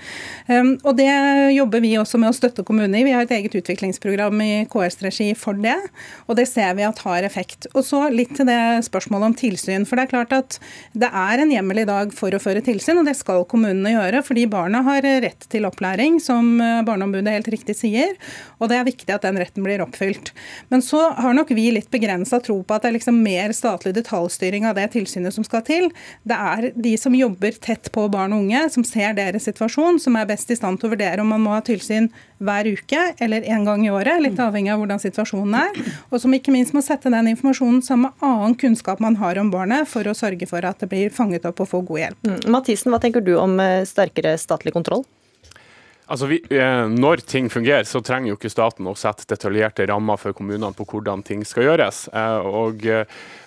Um, og Det jobber vi også med å støtte kommunene i. Vi har et eget utviklingsprogram i KS-regi for det, og det ser vi at har effekt. Og så litt til det spørsmålet om tilsyn. For det er klart at det er en hjemmel i dag for å føre tilsyn, og det skal kommunene gjøre. Fordi barna har rett til opplæring, som Barneombudet helt riktig sier. Og det er viktig at den retten blir oppfylt. Men så har nok vi litt begrensa tro på at det er liksom mer statlig detaljstyring av det tilsynet som skal til. Det er de som jobber tett på barn og unge, som ser deres situasjon, som er best i stand til å vurdere om man må ha tilsyn hver uke eller en gang i året, litt avhengig av hvordan situasjonen er. Og som ikke minst må sette den informasjonen sammen med annen kunnskap man har om barnet, for å sørge for at det blir fanget opp og få god hjelp.
Mm. Mathisen, hva tenker du om eh, sterkere statlig kontroll?
Altså, vi, eh, Når ting fungerer, så trenger jo ikke staten å sette detaljerte rammer for kommunene på hvordan ting skal gjøres. Eh, og eh,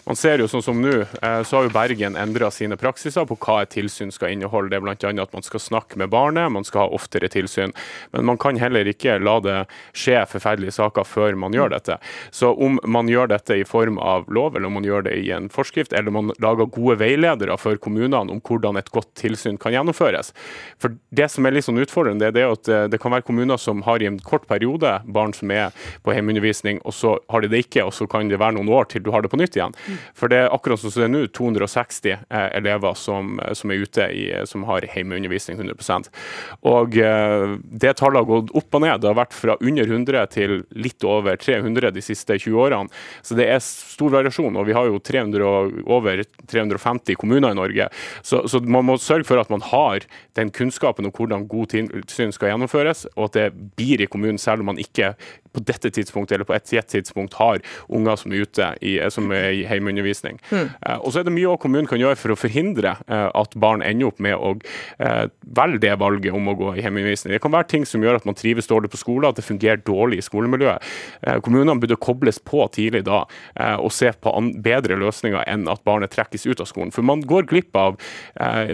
man ser jo sånn som nå, eh, så har jo Bergen endra sine praksiser på hva et tilsyn skal inneholde. Det er bl.a. at man skal snakke med barnet, man skal ha oftere tilsyn. Men man kan heller ikke la det skje forferdelige saker før man gjør dette. Så om man gjør dette i form av lov, eller om man gjør det i en forskrift, eller man lager gode veiledere for kommunene om hvordan et godt tilsyn kan gjennomføres. For Det som er litt sånn utfordrende, det er at eh, det kan være kommuner som har i en kort periode barn som er på hjemmeundervisning, og så har de det ikke, og så kan det være noen år til du har det på nytt igjen. For det er akkurat som det er nå, 260 eh, elever som, som, er ute i, som har hjemmeundervisning 100 Og eh, Det tallet har gått opp og ned. Det har vært fra under 100 til litt over 300 de siste 20 årene. Så det er stor variasjon. Og vi har jo 300, over 350 kommuner i Norge. Så, så, man må sørge for at man har den kunnskapen om hvordan god tilsyn skal gjennomføres, og at det blir i kommunen, selv om man ikke på dette tidspunktet eller på et tidspunkt har unger som er ute i, som er i hjemmeundervisning. Mm. Uh, og så er det mye kommunen kan gjøre for å forhindre uh, at barn ender opp med å uh, velge det valget om å gå i hjemmeundervisning. Det kan være ting som gjør at man trives dårlig på skolen, at det fungerer dårlig i skolemiljøet. kommunene burde kobles på tidlig da og se på bedre løsninger enn at barnet trekkes ut av skolen. For man går glipp av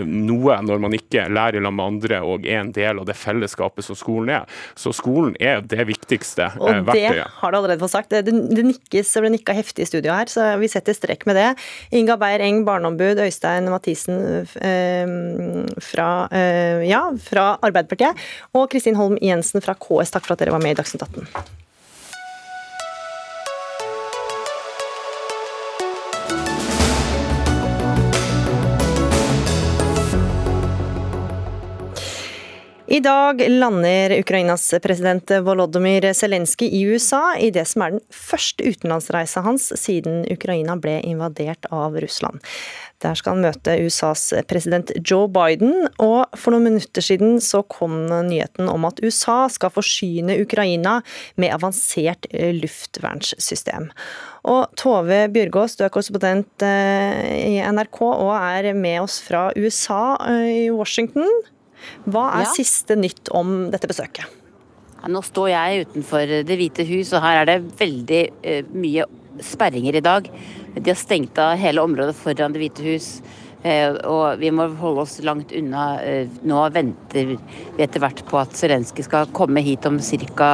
noe når man ikke lærer sammen med andre og er en del av det fellesskapet som skolen er. Så skolen er det viktigste
og eh, det har du allerede fått sagt. Det, det nikkes og ble nikka heftig i studio her, så vi setter strekk med det. Inga Beyer-Eng, barneombud, Øystein Mathisen eh, fra, eh, ja, fra Arbeiderpartiet, og Kristin Holm Jensen fra KS, takk for at dere var med i Dagsnytt 18. I dag lander Ukrainas president Volodymyr Zelenskyj i USA i det som er den første utenlandsreisa hans siden Ukraina ble invadert av Russland. Der skal han møte USAs president Joe Biden, og for noen minutter siden så kom nyheten om at USA skal forsyne Ukraina med avansert luftvernssystem. Og Tove Bjørgaas, du er korrespondent eh, i NRK og er med oss fra USA eh, i Washington. Hva er ja. siste nytt om dette besøket?
Nå står jeg utenfor Det hvite hus, og her er det veldig uh, mye sperringer i dag. De har stengt av hele området foran Det hvite hus. Uh, og vi må holde oss langt unna. Uh, nå venter vi etter hvert på at Zelenskyj skal komme hit om ca.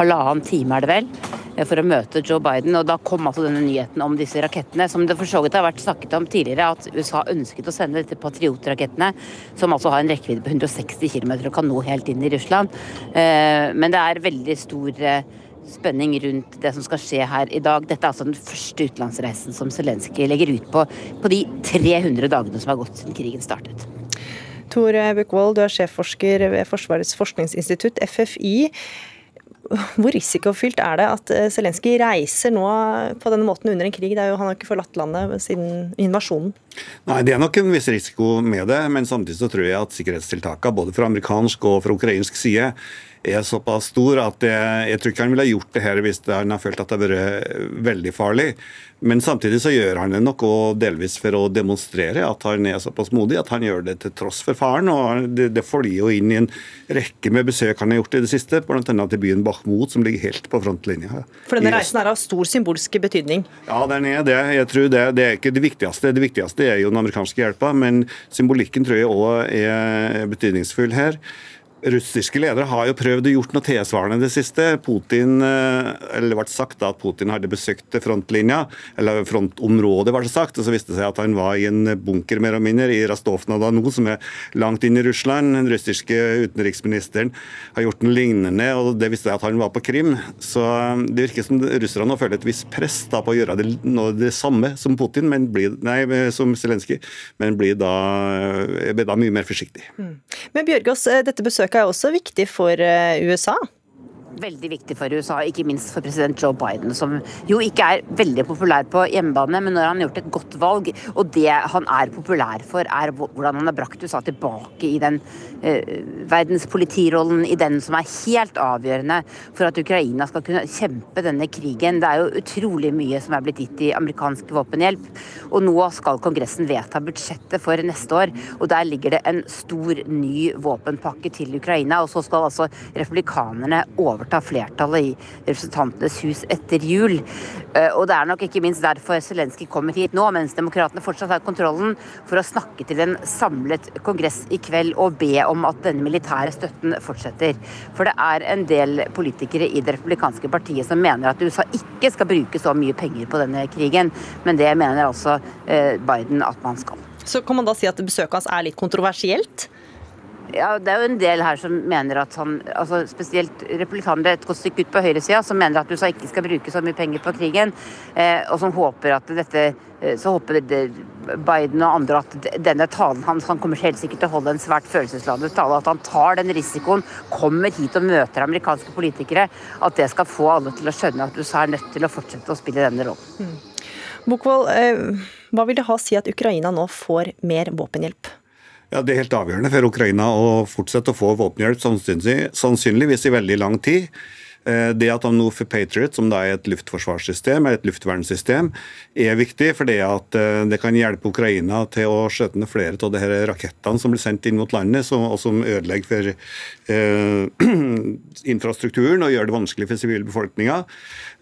halvannen time, er det vel. Eh, for å møte Joe Biden. og Da kom altså denne nyheten om disse rakettene, som det for så vidt har vært snakket om tidligere, at USA ønsket å sende disse Patriot-rakettene, som altså har en rekkevidde på 160 km og kan nå helt inn i Russland. Eh, men det er veldig stor eh, spenning rundt det som skal skje her i dag. Dette er altså den første utenlandsreisen som Zelenskyj legger ut på på de 300 dagene som har gått siden krigen startet.
Tor Bukkvold, du er sjefforsker ved Forsvarets forskningsinstitutt, FFI. Hvor risikofylt er det at eh, Zelenskyj reiser nå på denne måten under en krig? Det er Jo, han har ikke forlatt landet siden invasjonen.
Nei, Det er nok en viss risiko med det, men samtidig så tror jeg at sikkerhetstiltakene både fra amerikansk og fra ukrainsk side er såpass stor at jeg, jeg tror ikke han ville gjort det her hvis han har følt at det har vært veldig farlig. Men samtidig så gjør han det nok og delvis for å demonstrere at han er såpass modig at han gjør det til tross for faren. og Det, det følger jo inn i en rekke med besøk han har gjort i det siste, bl.a. til byen Bakhmut, som ligger helt på frontlinja.
For denne reisen er av stor symbolsk betydning?
Ja, den er det. Jeg tror det, det er ikke det viktigste. Det viktigste er jo den amerikanske hjelpa, men symbolikken tror jeg òg er betydningsfull her. Russiske ledere har jo prøvd å gjort noe tilsvarende det siste. Putin, eh, eller det ble sagt da at Putin hadde besøkt frontlinja, eller frontområdet, var det sagt. og Så viste det seg at han var i en bunker mer og mindre i Rastov-Nada-No, som er langt inn i Russland. Den russiske utenriksministeren har gjort noe lignende, og det viste seg at han var på Krim. Så eh, det virker som russerne følt et visst press da på å gjøre det, det samme som Putin, men blir, nei, som Zelenskyj, men blir da, eh, blir da mye mer forsiktig. Mm.
Men Bjørgaas, dette besøket besøket er også viktig for eh, USA?
Veldig viktig for USA, ikke minst for president Joe Biden, som jo ikke er veldig populær på hjemmebane, men når han har gjort et godt valg, og det han er populær for, er hvordan han har brakt USA tilbake i den eh, verdenspolitirollen, i den som er helt avgjørende for at Ukraina skal kunne kjempe denne krigen. Det er jo utrolig mye som er blitt gitt i amerikansk våpenhjelp, og nå skal Kongressen vedta budsjettet for neste år, og der ligger det en stor ny våpenpakke til Ukraina, og så skal altså republikanerne overta overta flertallet i Representantenes hus etter jul. Eh, og det er nok ikke minst derfor Zelenskyj kommer hit nå, mens demokratene fortsatt har kontrollen, for å snakke til en samlet kongress i kveld og be om at denne militære støtten fortsetter. For det er en del politikere i det republikanske partiet som mener at USA ikke skal bruke så mye penger på denne krigen, men det mener altså eh, Biden at man skal.
Så kan man da si at besøket hans er litt kontroversielt?
Ja, Det er jo en del her som mener at han, altså spesielt republikanere et godt stykke ut på høyresida, som mener at USA ikke skal bruke så mye penger på krigen, eh, og som håper at dette eh, så håper Biden og andre at denne talen hans han kommer helt sikkert til å holde en svært følelsesladet tale. At han tar den risikoen, kommer hit og møter amerikanske politikere. At det skal få alle til å skjønne at USA er nødt til å fortsette å spille denne rollen. Mm.
Bokvold, eh, hva vil det ha å si at Ukraina nå får mer våpenhjelp?
Ja, Det er helt avgjørende for Ukraina å fortsette å få våpenhjelp, sannsynligvis i veldig lang tid. Eh, det at får Patriot, som da er et luftforsvarssystem, eller et luftvernsystem, er viktig. fordi at eh, det kan hjelpe Ukraina til å skjøte ned flere av her rakettene som blir sendt inn mot landet, og som ødelegger for eh, infrastrukturen og gjør det vanskelig for sivilbefolkninga.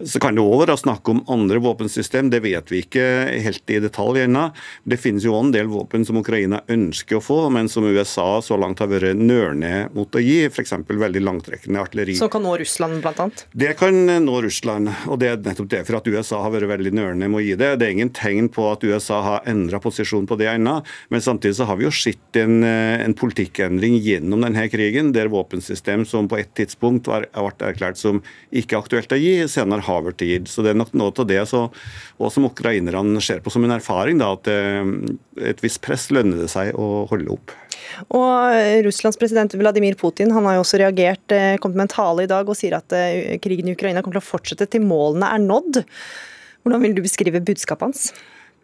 Så kan det òg være snakk om andre våpensystem, det vet vi ikke helt i detalj ennå. Det finnes jo en del våpen som Ukraina ønsker å få, men som USA så langt har vært nølende mot å gi, f.eks. veldig langtrekkende artilleri.
Som kan nå Russland, blant annet?
Det kan nå Russland, og det er nettopp derfor at USA har vært veldig nølende med å gi det. Det er ingen tegn på at USA har endra posisjon på det ennå, men samtidig så har vi jo sett en, en politikkendring gjennom denne krigen, der våpensystem som på et tidspunkt var, ble erklært som ikke aktuelt å gi, senere havertid. Så det er nok noe av det så, og som ukrainerne ser på som en erfaring, da, at eh, et visst press lønner det seg å holde opp.
Og Russlands president Vladimir Putin han har jo også reagert, eh, kommet med en tale i dag og sier at eh, krigen i Ukraina kommer til å fortsette til målene er nådd. Hvordan vil du beskrive budskapet hans?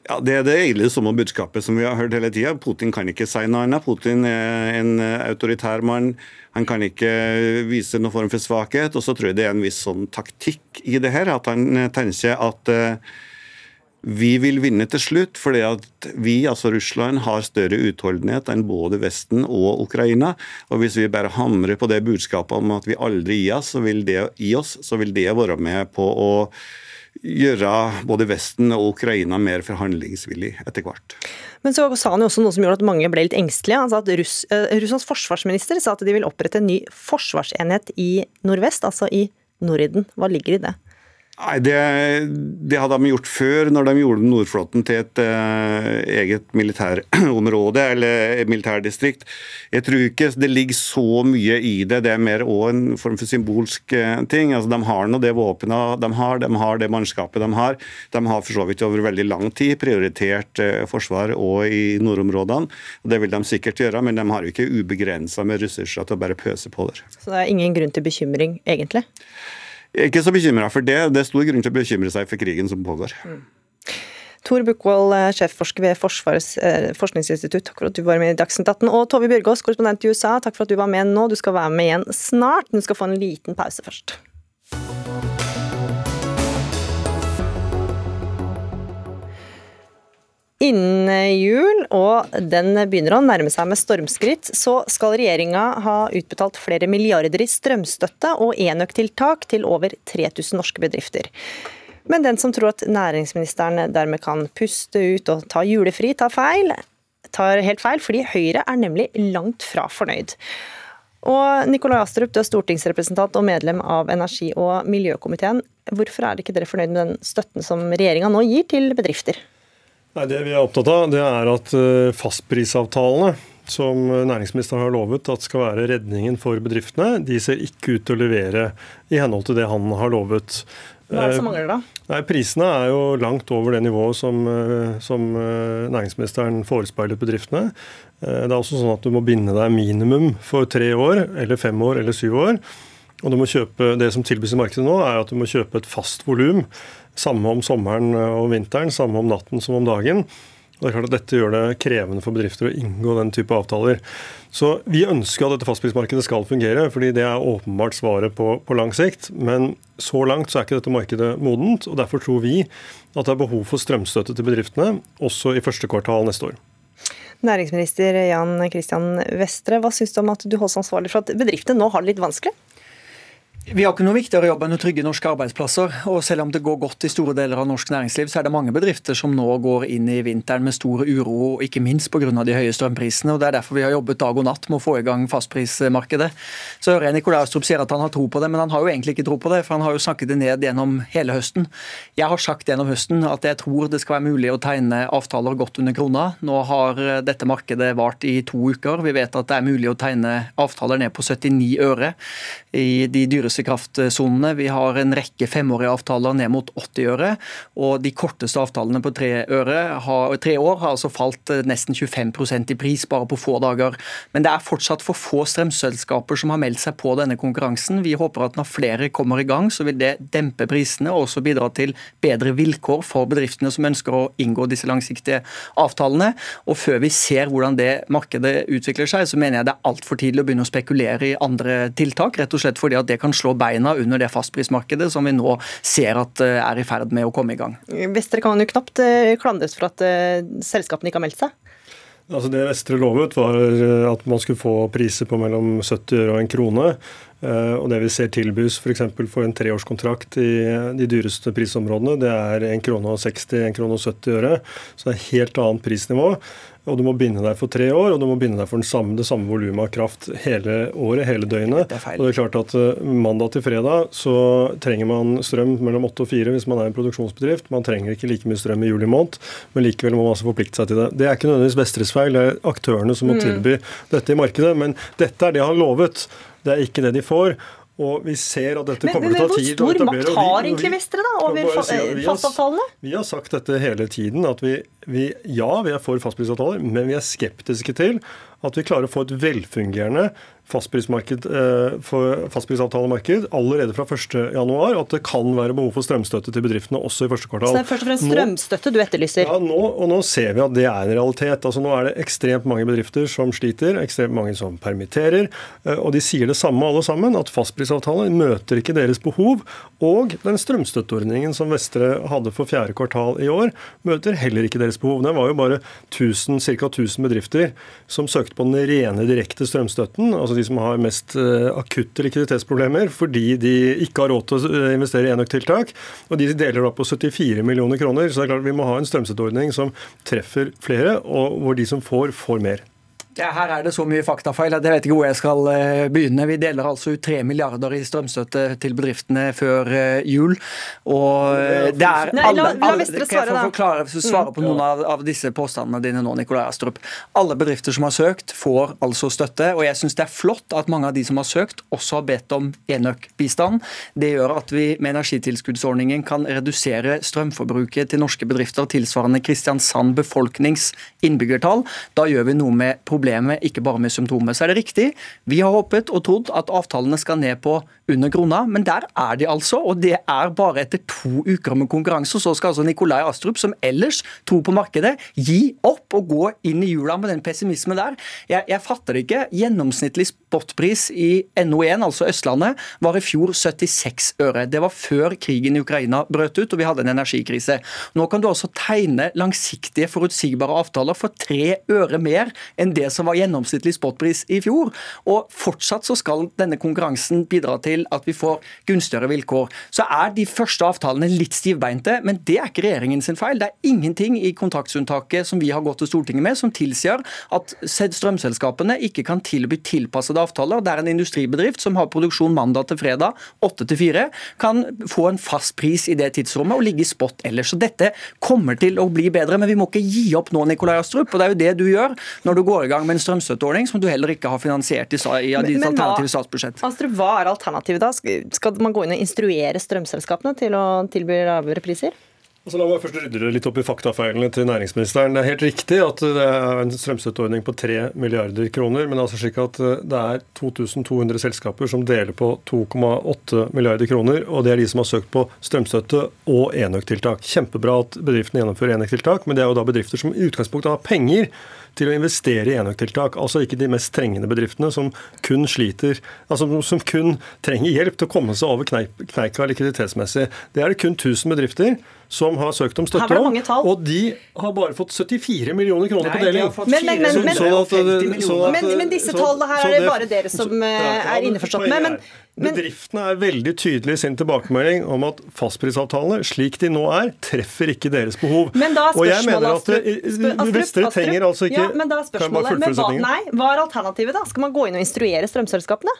Ja, Det er det egentlig samme budskapet som vi har hørt hele tida. Putin kan ikke si noe annet. Putin er en autoritær mann. Han kan ikke vise noen form for svakhet. Og så tror jeg det er en viss sånn taktikk i det her. At han tenker at vi vil vinne til slutt, fordi at vi, altså Russland, har større utholdenhet enn både Vesten og Ukraina. Og Hvis vi bare hamrer på det budskapet om at vi aldri gir oss, så vil det, oss, så vil det være med på å gjøre både Vesten og Ukraina mer forhandlingsvillig etter hvert.
Men så sa han jo også noe som gjorde at mange ble litt engstelige. Han sa at Russ, uh, Russlands forsvarsminister sa at de vil opprette en ny forsvarsenhet i nordvest, altså i Norden. Hva ligger i det?
Nei, det, det, hadde de gjort før, når de gjorde Nordflåten til et uh, eget militærområde eller militærdistrikt. Jeg tror ikke det ligger så mye i det. Det er mer òg en form for symbolsk uh, ting. Altså, de har nå det våpenet de har, de har det mannskapet de har. De har for så vidt over veldig lang tid prioritert uh, forsvar òg i nordområdene. og Det vil de sikkert gjøre, men de har jo ikke ubegrensa med ressurser til å bare pøse på der.
Så det er ingen grunn til bekymring, egentlig?
Jeg er ikke så bekymra for det. Det er stor grunn til å bekymre seg for krigen som pågår. Mm.
Tor Bukkvold, eh, sjefforsker ved Forsvarets eh, forskningsinstitutt, takk for at du var med i Dagsnytt 18. Og Tove Bjørgaas, korrespondent i USA, takk for at du var med nå. Du skal være med igjen snart, du skal få en liten pause først. Innen jul, og den begynner å nærme seg med stormskritt, så skal regjeringa ha utbetalt flere milliarder i strømstøtte og enøktiltak til over 3000 norske bedrifter. Men den som tror at næringsministeren dermed kan puste ut og ta julefri, tar feil. Tar helt feil, fordi Høyre er nemlig langt fra fornøyd. Og Nikolai Astrup, du er stortingsrepresentant og medlem av energi- og miljøkomiteen. Hvorfor er ikke dere fornøyd med den støtten som regjeringa nå gir til bedrifter?
Nei, Det vi er opptatt av, det er at eh, fastprisavtalene som næringsministeren har lovet at skal være redningen for bedriftene, de ser ikke ut til å levere i henhold til det han har lovet.
Hva er det som mangler da?
Eh, nei, Prisene er jo langt over det nivået som, eh, som næringsministeren forespeilet bedriftene. Det er også sånn at du må binde deg minimum for tre år, eller fem år eller syv år. Og du må kjøpe, Det som tilbys i markedet nå, er at du må kjøpe et fast volum samme om sommeren og vinteren, samme om natten som om dagen. Og det er klart at Dette gjør det krevende for bedrifter å inngå den type avtaler. Så Vi ønsker at dette fastprismarkedet skal fungere, fordi det er åpenbart svaret på, på lang sikt. Men så langt så er ikke dette markedet modent, og derfor tror vi at det er behov for strømstøtte til bedriftene også i første kvartal neste år.
Næringsminister Jan Christian Vestre, hva syns du om at du holdes ansvarlig for at bedriftene nå har det litt vanskelig?
Vi har ikke noe viktigere jobb enn å trygge norske arbeidsplasser. og Selv om det går godt i store deler av norsk næringsliv, så er det mange bedrifter som nå går inn i vinteren med stor uro, ikke minst pga. de høye strømprisene. og Det er derfor vi har jobbet dag og natt med å få i gang fastprismarkedet. Så hører jeg Nikolai Astrup sier at han har tro på det, men han har jo egentlig ikke tro på det, for han har jo snakket det ned gjennom hele høsten. Jeg har sagt gjennom høsten at jeg tror det skal være mulig å tegne avtaler godt under krona. Nå har dette markedet vart i to uker. Vi vet at det er mulig å tegne avtaler ned på 79 øre i de dyreste dyreste kraftsonene. Vi har en rekke femårige avtaler ned mot 80 øre. Og de korteste avtalene på tre, øre, har, tre år har altså falt eh, nesten 25% i pris bare på få dager. Men det er fortsatt for få strømselskaper som har meldt seg på denne konkurransen. Vi håper at når flere kommer i gang, så vil det dempe prisene og også bidra til bedre vilkår for bedriftene som ønsker å inngå disse langsiktige avtalene. Og før vi ser hvordan det markedet utvikler seg, så mener jeg det er altfor tidlig å begynne å spekulere i andre tiltak, rett og slett fordi at det kan slå beina under det fastprismarkedet som vi nå ser at eh, er i ferd med å komme i gang.
Vestre kan jo knapt eh, klandres for at eh, selskapene ikke har meldt seg?
Altså Det Vestre lovet, var at man skulle få priser på mellom 70 øre og en krone. Og Det vi ser tilbys f.eks. For, for en treårskontrakt i de dyreste prisområdene, det er 1 krone og 60, 1 krone og 70 øre. Så det er helt annet prisnivå og du må binde deg for tre år, og du må binde deg for samme, det samme volumet av kraft hele året, hele døgnet. Det og det er klart at uh, Mandag til fredag så trenger man strøm mellom åtte og fire hvis man er en produksjonsbedrift. Man trenger ikke like mye strøm i juli måned, men likevel må man altså forplikte seg til det. Det er ikke nødvendigvis Vestres feil, det er aktørene som må mm. tilby dette i markedet. Men dette er det han lovet. Det er ikke det de får. Og vi ser at dette
Men,
kommer
men
til å ta
tid.
tid. hvor
stor makt har egentlig Vestre da, over
bare si vi
fastavtalene?
Vi har sagt dette hele tiden, at vi, vi ja, vi er for fastprisavtaler, men vi er skeptiske til at vi klarer å få et velfungerende fastprismarked, eh, for fastprisavtalemarked allerede fra 1.1, at det kan være behov for strømstøtte til bedriftene også i første kvartal.
Så det er først og fremst
Nå-
strømstøtte du etterlyser?
ja, nå, og nå ser vi at det er en realitet. Altså Nå er det ekstremt mange bedrifter som sliter, ekstremt mange som permitterer. eh, Og de sier det samme alle sammen, at fastprisavtaler møter ikke deres behov. Og den strømstøtteordningen som Vestre hadde for fjerde kvartal i år, møter heller ikke deres behov. Det var jo bare 1000, ca. 1000 bedrifter som søkte på den rene direkte strømstøtten, altså de som har mest eh, akutte likviditetsproblemer fordi de ikke har råd til å eh, investere i enøktiltak. Og de deler da på 74 millioner kroner. Så det er klart vi må ha en strømstøtteordning som treffer flere, og hvor de som får, får mer.
Ja, her er det så mye faktafeil at jeg vet ikke hvor jeg skal eh, begynne. Vi deler altså ut 3 milliarder i strømstøtte til bedriftene før eh, jul. Og eh, det er alle, alle Kan jeg få forklare, svare
Mm.
på noen av, av disse påstandene dine nå, Nikolai Astrup? Alle bedrifter som har søkt, får altså støtte. Og jeg syns det er flott at mange av de som har søkt, også har bedt om enøkbistand. Det gjør at vi med energitilskuddsordningen kan redusere strømforbruket til norske bedrifter tilsvarende Kristiansand befolknings innbyggertall. Da gjør vi noe med problemet, ikke bare med symptomer. Så er det riktig, vi har håpet og trodd at avtalene skal ned på under krona, men der er de altså. Og det er bare etter to uker med konkurranse. Så skal altså Nikolai Astrup, som ellers tror på markedet, gi opp og gå inn i jula med den pessimismen der. Jeg, jeg fatter det ikke. Gjennomsnittlig spotpris i NO1, altså Østlandet, var i fjor 76 øre. Det var før krigen i Ukraina brøt ut og vi hadde en energikrise. Nå kan du også tegne langsiktige, forutsigbare avtaler for tre øre mer enn det som var gjennomsnittlig spotpris i fjor. Og fortsatt så skal denne konkurransen bidra til at vi får gunstigere vilkår. Så er de første avtalene litt stivbeinte, men det er ikke regjeringen sin feil. Det er ingenting i kontraktsunntaket som vi har gått til Stortinget med som tilsier at strømselskapene ikke kan tilby tilpassede avtaler der en industribedrift som har produksjon mandag til fredag, 8 til 4, kan få en fast pris i det tidsrommet og ligge i spot ellers. Så dette kommer til å bli bedre, men vi må ikke gi opp nå, Nikolai Astrup. Og det er jo det du gjør når du går i gang med en strømstøtteordning som du heller ikke har finansiert i, i ditt alternative statsbudsjett.
Astrup, hva er alternativet da? Skal man gå inn og instruere strømselskapene til å tilby lavere priser?
Altså, la meg først rydde litt opp i faktafeilene til næringsministeren. Det er helt riktig at det er en strømstøtteordning på 3 milliarder kroner, men det er altså slik at eh, det er 2200 selskaper som deler på 2,8 milliarder kroner, og det er de som har søkt på strømstøtte og enøktiltak. Kjempebra at bedriftene gjennomfører enøktiltak, men det er jo da bedrifter som i utgangspunktet har penger til å investere i enøktiltak. Altså ikke de mest trengende bedriftene som kun sliter, altså som kun trenger hjelp til å komme seg over kneika likviditetsmessig. Det er det kun 1000 bedrifter som har søkt om støtte om, og de har bare fått 74 millioner kroner
Nei,
på deling.
har
Men- men- men-
Så-
men-
at det- at
Men, men disse tallene her er det bare dere som
så-
eh, er
inneforstått
innforstått med. Men,
Bedriftene er veldig tydelige i sin tilbakemelding om at fastprisavtalene, slik de nå er, treffer ikke deres behov.
men da
og jeg mener at det-
Astrup, Astrup,
Vestre trenger altså ikke
ja, men da er spørsmålet, men hva, nei, hva er alternativet da? Skal man gå inn og instruere strømselskapene?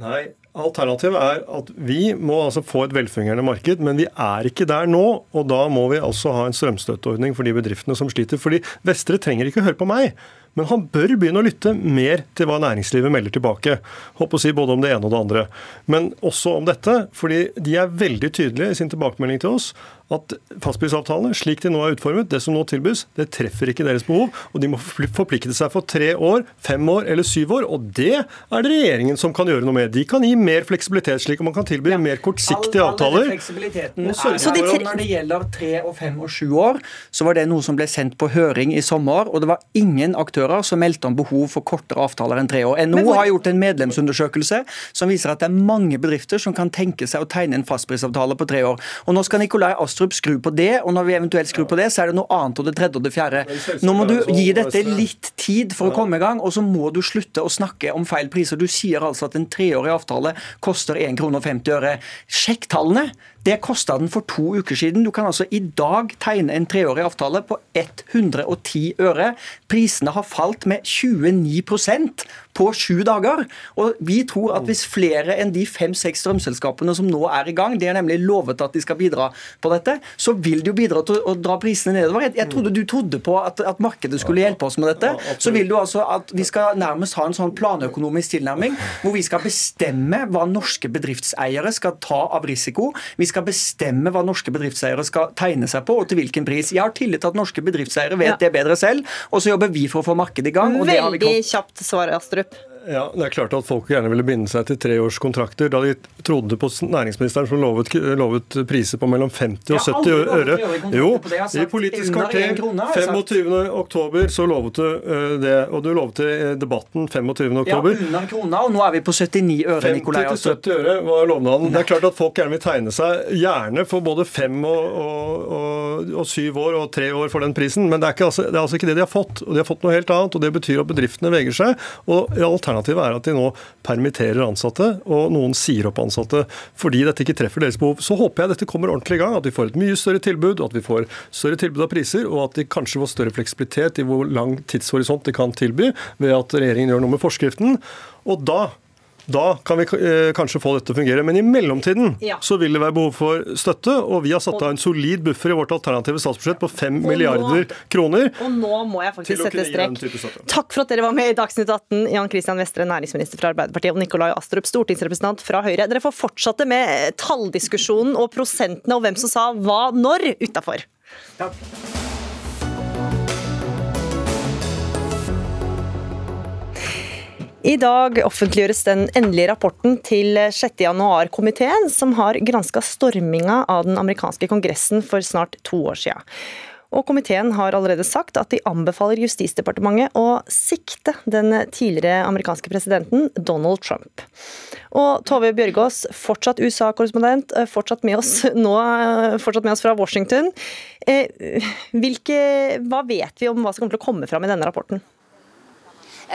Nei, alternativet er at vi må altså få et velfungerende marked, men vi er ikke der nå. Og da må vi altså ha en strømstøtteordning for de bedriftene som sliter. Fordi Vestre trenger ikke høre på meg. Men han bør begynne å lytte mer til hva næringslivet melder tilbake. Håper å si både om det ene og det andre. Men også om dette, fordi de er veldig tydelige i sin tilbakemelding til oss at fastprisavtalene, slik de nå er utformet, det som nå tilbys, det treffer ikke deres behov. Og de må forplikte seg for tre år, fem år eller syv år. Og det er det regjeringen som kan gjøre noe med. De kan gi mer fleksibilitet, slik at man kan tilby mer kortsiktige
All- all
avtaler.
fleksibiliteten
Og
er
for
der.
å-
Og Når det gjelder tre og fem og sju år, så var det noe som ble sendt på høring i sommer. Og det var ingen aktører som meldte om behov for kortere avtaler enn tre år. NHO
hvor-
har gjort en medlemsundersøkelse som viser at det er mange bedrifter som kan tenke seg å tegne en fastprisavtale på tre år. Og nå skal Nikolai Astrup skru på det, og når vi eventuelt skrur på det, så er det noe annet og det tredje og det fjerde. Nå må du gi dette litt tid for å komme i gang, og så må du slutte å snakke om feil priser. Du sier altså at en treårig avtale koster 1 krone og 50 øre. Sjekk tallene! Det kosta den for to uker siden. Du kan altså i dag tegne en treårig avtale på 110 øre. Prisene har falt med 29% på sju dager. Og vi tror at hvis flere enn de fem-seks strømselskapene som nå er i gang, de er nemlig lovet at de skal bidra på dette, dette, så vil det jo bidra til å, dra prisene nedover. Jeg, jeg trodde du trodde på at, at, markedet skulle hjelpe oss med dette. Så vil du altså at vi skal nærmest ha en sånn planøkonomisk tilnærming hvor vi skal bestemme hva norske bedriftseiere skal ta av risiko. Vi skal bestemme hva norske bedriftseiere skal tegne seg på, og til hvilken pris. Jeg har tillit til at norske bedriftseiere vet ja. det bedre selv, og så jobber vi for å få markedet i gang.
Veldig kjapt svar, Astrup.
Ja, Det er klart at folk gjerne ville binde seg til treårskontrakter da de trodde på næringsministeren som lovet, lovet priser på mellom 50 og 70 øre. Jo, i Politisk kvarter 25.10 så lovet du uh, det, og du lovet i debatten 25.10.
Ja, under krona, og nå er vi på 79 øre, Nikolai.
50-70 øre var lovnaden. Det er klart at folk gjerne vil tegne seg, gjerne for både fem og, og, og, og syv år og tre år for den prisen, men det er, ikke, altså, det er altså ikke det de har fått. Og de har fått noe helt annet, og det betyr at bedriftene veger seg. og i Alternativet er at de nå permitterer ansatte, og noen sier opp ansatte fordi dette ikke treffer deres behov. Så håper jeg dette kommer ordentlig i gang, at vi får et mye større tilbud, at vi får større tilbud av priser, og at de kanskje får større fleksibilitet i hvor lang tidshorisont de kan tilby, ved at regjeringen gjør noe med forskriften. Og da da kan vi eh, kanskje få dette til å fungere. Men i mellomtiden ja. så vil det være behov for støtte, og vi har satt av en solid buffer i vårt alternative statsbudsjett på 5 milliarder kroner.
Og nå må jeg faktisk sette strek. Takk for at dere var med i Dagsnytt 18, Jan Christian Vestre, næringsminister fra Arbeiderpartiet, og Nikolai Astrup, stortingsrepresentant fra Høyre. Dere får fortsette med talldiskusjonen og prosentene og hvem som sa hva når utafor. Takk. I dag offentliggjøres den endelige rapporten til 6. januar-komiteen, som har granska storminga av den amerikanske kongressen for snart to år siden. Og Komiteen har allerede sagt at de anbefaler Justisdepartementet å sikte den tidligere amerikanske presidenten Donald Trump. Og Tove Bjørgaas, fortsatt USA-korrespondent, eh, fortsatt med oss eh, fortsatt med oss fra Washington. Eh, hvilke, hva vet vi om hva som kommer til å komme fram i denne rapporten?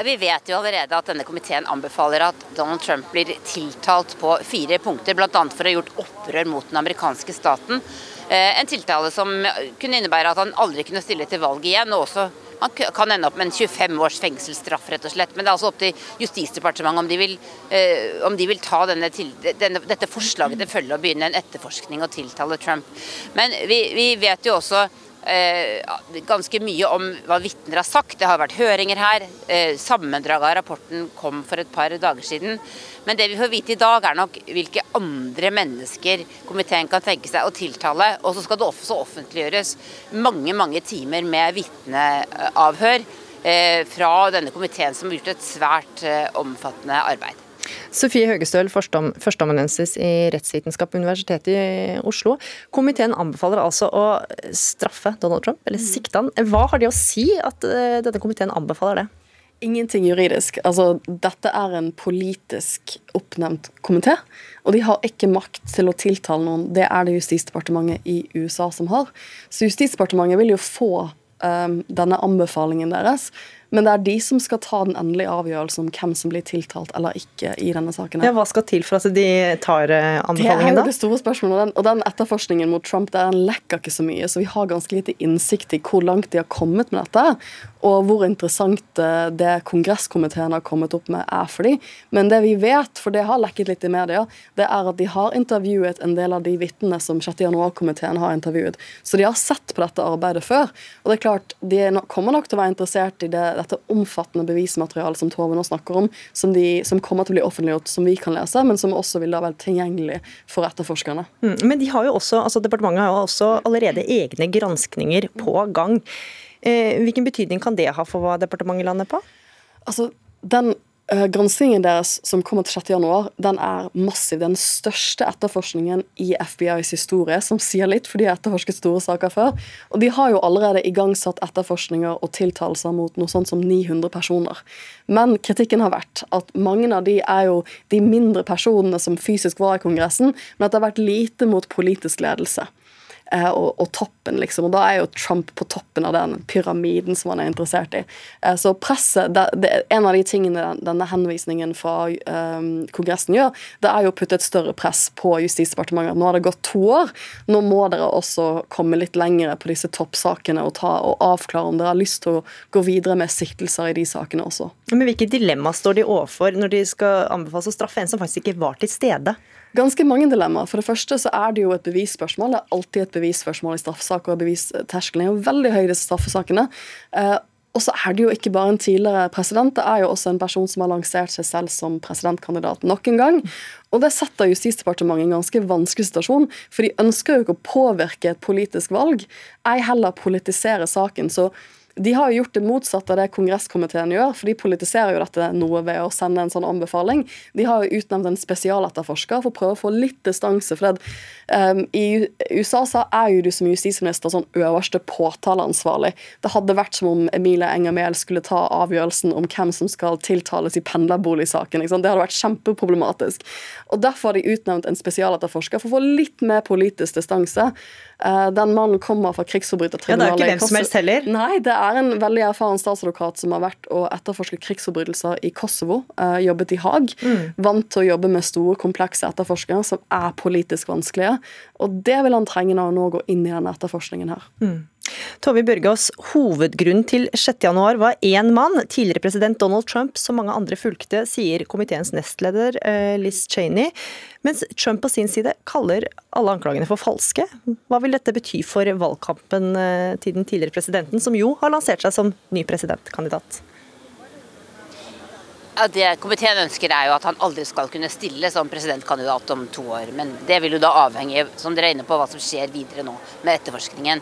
Vi vet jo allerede at denne komiteen anbefaler at Donald Trump blir tiltalt på fire punkter, bl.a. for å ha gjort opprør mot den amerikanske staten. Eh, en tiltale som kunne innebære at han aldri kunne stille til valg igjen. og også han kan ende opp med en 25 års fengselsstraff, rett og slett. Men det er altså opp til Justisdepartementet om de vil, eh, om de vil ta denne til, denne, dette forslaget til følge og begynne en etterforskning og tiltale Trump. Men vi, vi vet jo også ganske mye om hva vitner har sagt. Det har vært høringer her. Eh, sammendraget av rapporten kom for et par dager siden. Men det vi får vite i dag, er nok hvilke andre mennesker komiteen kan tenke seg å tiltale. Og så skal det også offentliggjøres mange, mange timer med vitneavhør eh, fra denne komiteen, som har gjort et svært omfattende arbeid.
Sofie Høgestøl, førsteamanuensis i rettsvitenskap ved Universitetet i Oslo. Komiteen anbefaler altså å straffe Donald Trump, eller sikte han. Hva har det å si at eh, denne komiteen anbefaler det?
Ingenting juridisk. Altså, dette er en politisk oppnevnt komité. Og de har ikke makt til å tiltale noen. Det er det Justisdepartementet i USA som har. Så Justisdepartementet vil jo få um, denne anbefalingen deres. Men det er de som skal ta den endelige avgjørelsen om hvem som blir tiltalt eller ikke i denne saken.
Ja, Hva skal til for at de tar anbefalingen,
da? Det er jo det store spørsmålet. Og den, og den etterforskningen mot Trump den lekker ikke så mye, så vi har ganske lite innsikt i hvor langt de har kommet med dette og hvor interessant eh, det kongresskomiteen har kommet opp med, er for dem. Men det vi vet, for det har lekket litt i media, det er at de har intervjuet en del av de vitnene som 6. januar-komiteen har intervjuet. Så de har sett på dette arbeidet før. Og det er klart, de kommer nok til å være interessert i det, dette omfattende bevismaterialet som Tove nå snakker om, som, de, som, kommer til å bli offentliggjort, som vi kan lese, men som også vil da være tilgjengelig for etterforskerne.
Mm, men de har jo også, altså departementet har jo også allerede egne granskninger på gang. Eh, hvilken betydning kan det ha for hva departementet lander på?
Altså, den Granskingen deres som kommer til 6.1, den er massiv. Den største etterforskningen i FBIs historie, som sier litt, for de har etterforsket store saker før. Og de har jo allerede igangsatt etterforskninger og tiltalelser mot noe sånt som 900 personer. Men kritikken har vært at mange av de er jo de mindre personene som fysisk var i Kongressen, men at det har vært lite mot politisk ledelse. Eh, og, og, toppen, liksom. Og da er jo Trump på toppen av den pyramiden som han er interessert i. Eh, så presset det, det, En av de tingene denne henvisningen fra um, Kongressen gjør, det er jo å putte et større press på Justisdepartementet. Nå har det gått to år. Nå må dere også komme litt lengre på disse toppsakene og, ta, og avklare om dere har lyst til å gå videre med siktelser i de sakene også.
Men Hvilke dilemma står de overfor når de skal anbefales å straffe en som faktisk ikke var til stede?
Ganske mange dilemmaer. For det første så er det jo et bevisspørsmål. Det er alltid et bevisspørsmål i straffesaker, og bevisterskelen er jo veldig høy i disse straffesakene. Eh, og så er det jo ikke bare en tidligere president, det er jo også en person som har lansert seg selv som presidentkandidat nok en gang. Og det setter Justisdepartementet i en ganske vanskelig situasjon, for de ønsker jo ikke å påvirke et politisk valg, ei heller politisere saken. så de har jo gjort det motsatte av det kongresskomiteen gjør, for de politiserer jo dette noe ved å sende en sånn anbefaling. De har jo utnevnt en spesialetterforsker for å prøve å få litt distanse. for det, um, I USA så er jo du som justisminister sånn øverste påtaleansvarlig. Det hadde vært som om Emilie Enger Mehl skulle ta avgjørelsen om hvem som skal tiltales i pendlerboligsaken. Det hadde vært kjempeproblematisk. Og Derfor har de utnevnt en spesialetterforsker for å få litt mer politisk distanse. Uh, den mannen kommer fra krigsforbrytertribunalet.
Ja, det er ikke hvem som helst heller.
Nei, det er en veldig erfaren statsadvokat som har vært og etterforsket krigsforbrytelser i Kosovo. Uh, jobbet i Haag. Mm. Vant til å jobbe med store, komplekse etterforskere som er politisk vanskelige. Og det vil han trenge når han nå går inn i denne etterforskningen her.
Mm. Tove Børgaas, hovedgrunnen til 6.1 var én mann, tidligere president Donald Trump, som mange andre fulgte, sier komiteens nestleder eh, Liz Cheney. Mens Trump på sin side kaller alle anklagene for falske. Hva vil dette bety for valgkampen eh, til den tidligere presidenten, som jo har lansert seg som ny presidentkandidat?
Ja, det komiteen ønsker er jo at han aldri skal kunne stille som presidentkandidat om to år. Men det vil jo da avhenge som dere er inne på, hva som skjer videre nå med etterforskningen.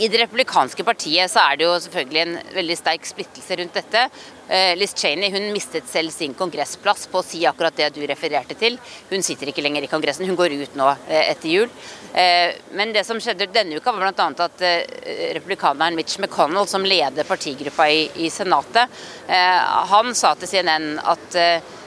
I det republikanske partiet så er det jo selvfølgelig en veldig sterk splittelse rundt dette. Eh, Liz Cheney hun mistet selv sin kongressplass på å si akkurat det du refererte til. Hun sitter ikke lenger i Kongressen, hun går ut nå eh, etter jul. Eh, men det som skjedde denne uka var bl.a. at republikaneren Mitch McConnell, som leder partigruppa i, i Senatet, han sa til CNN at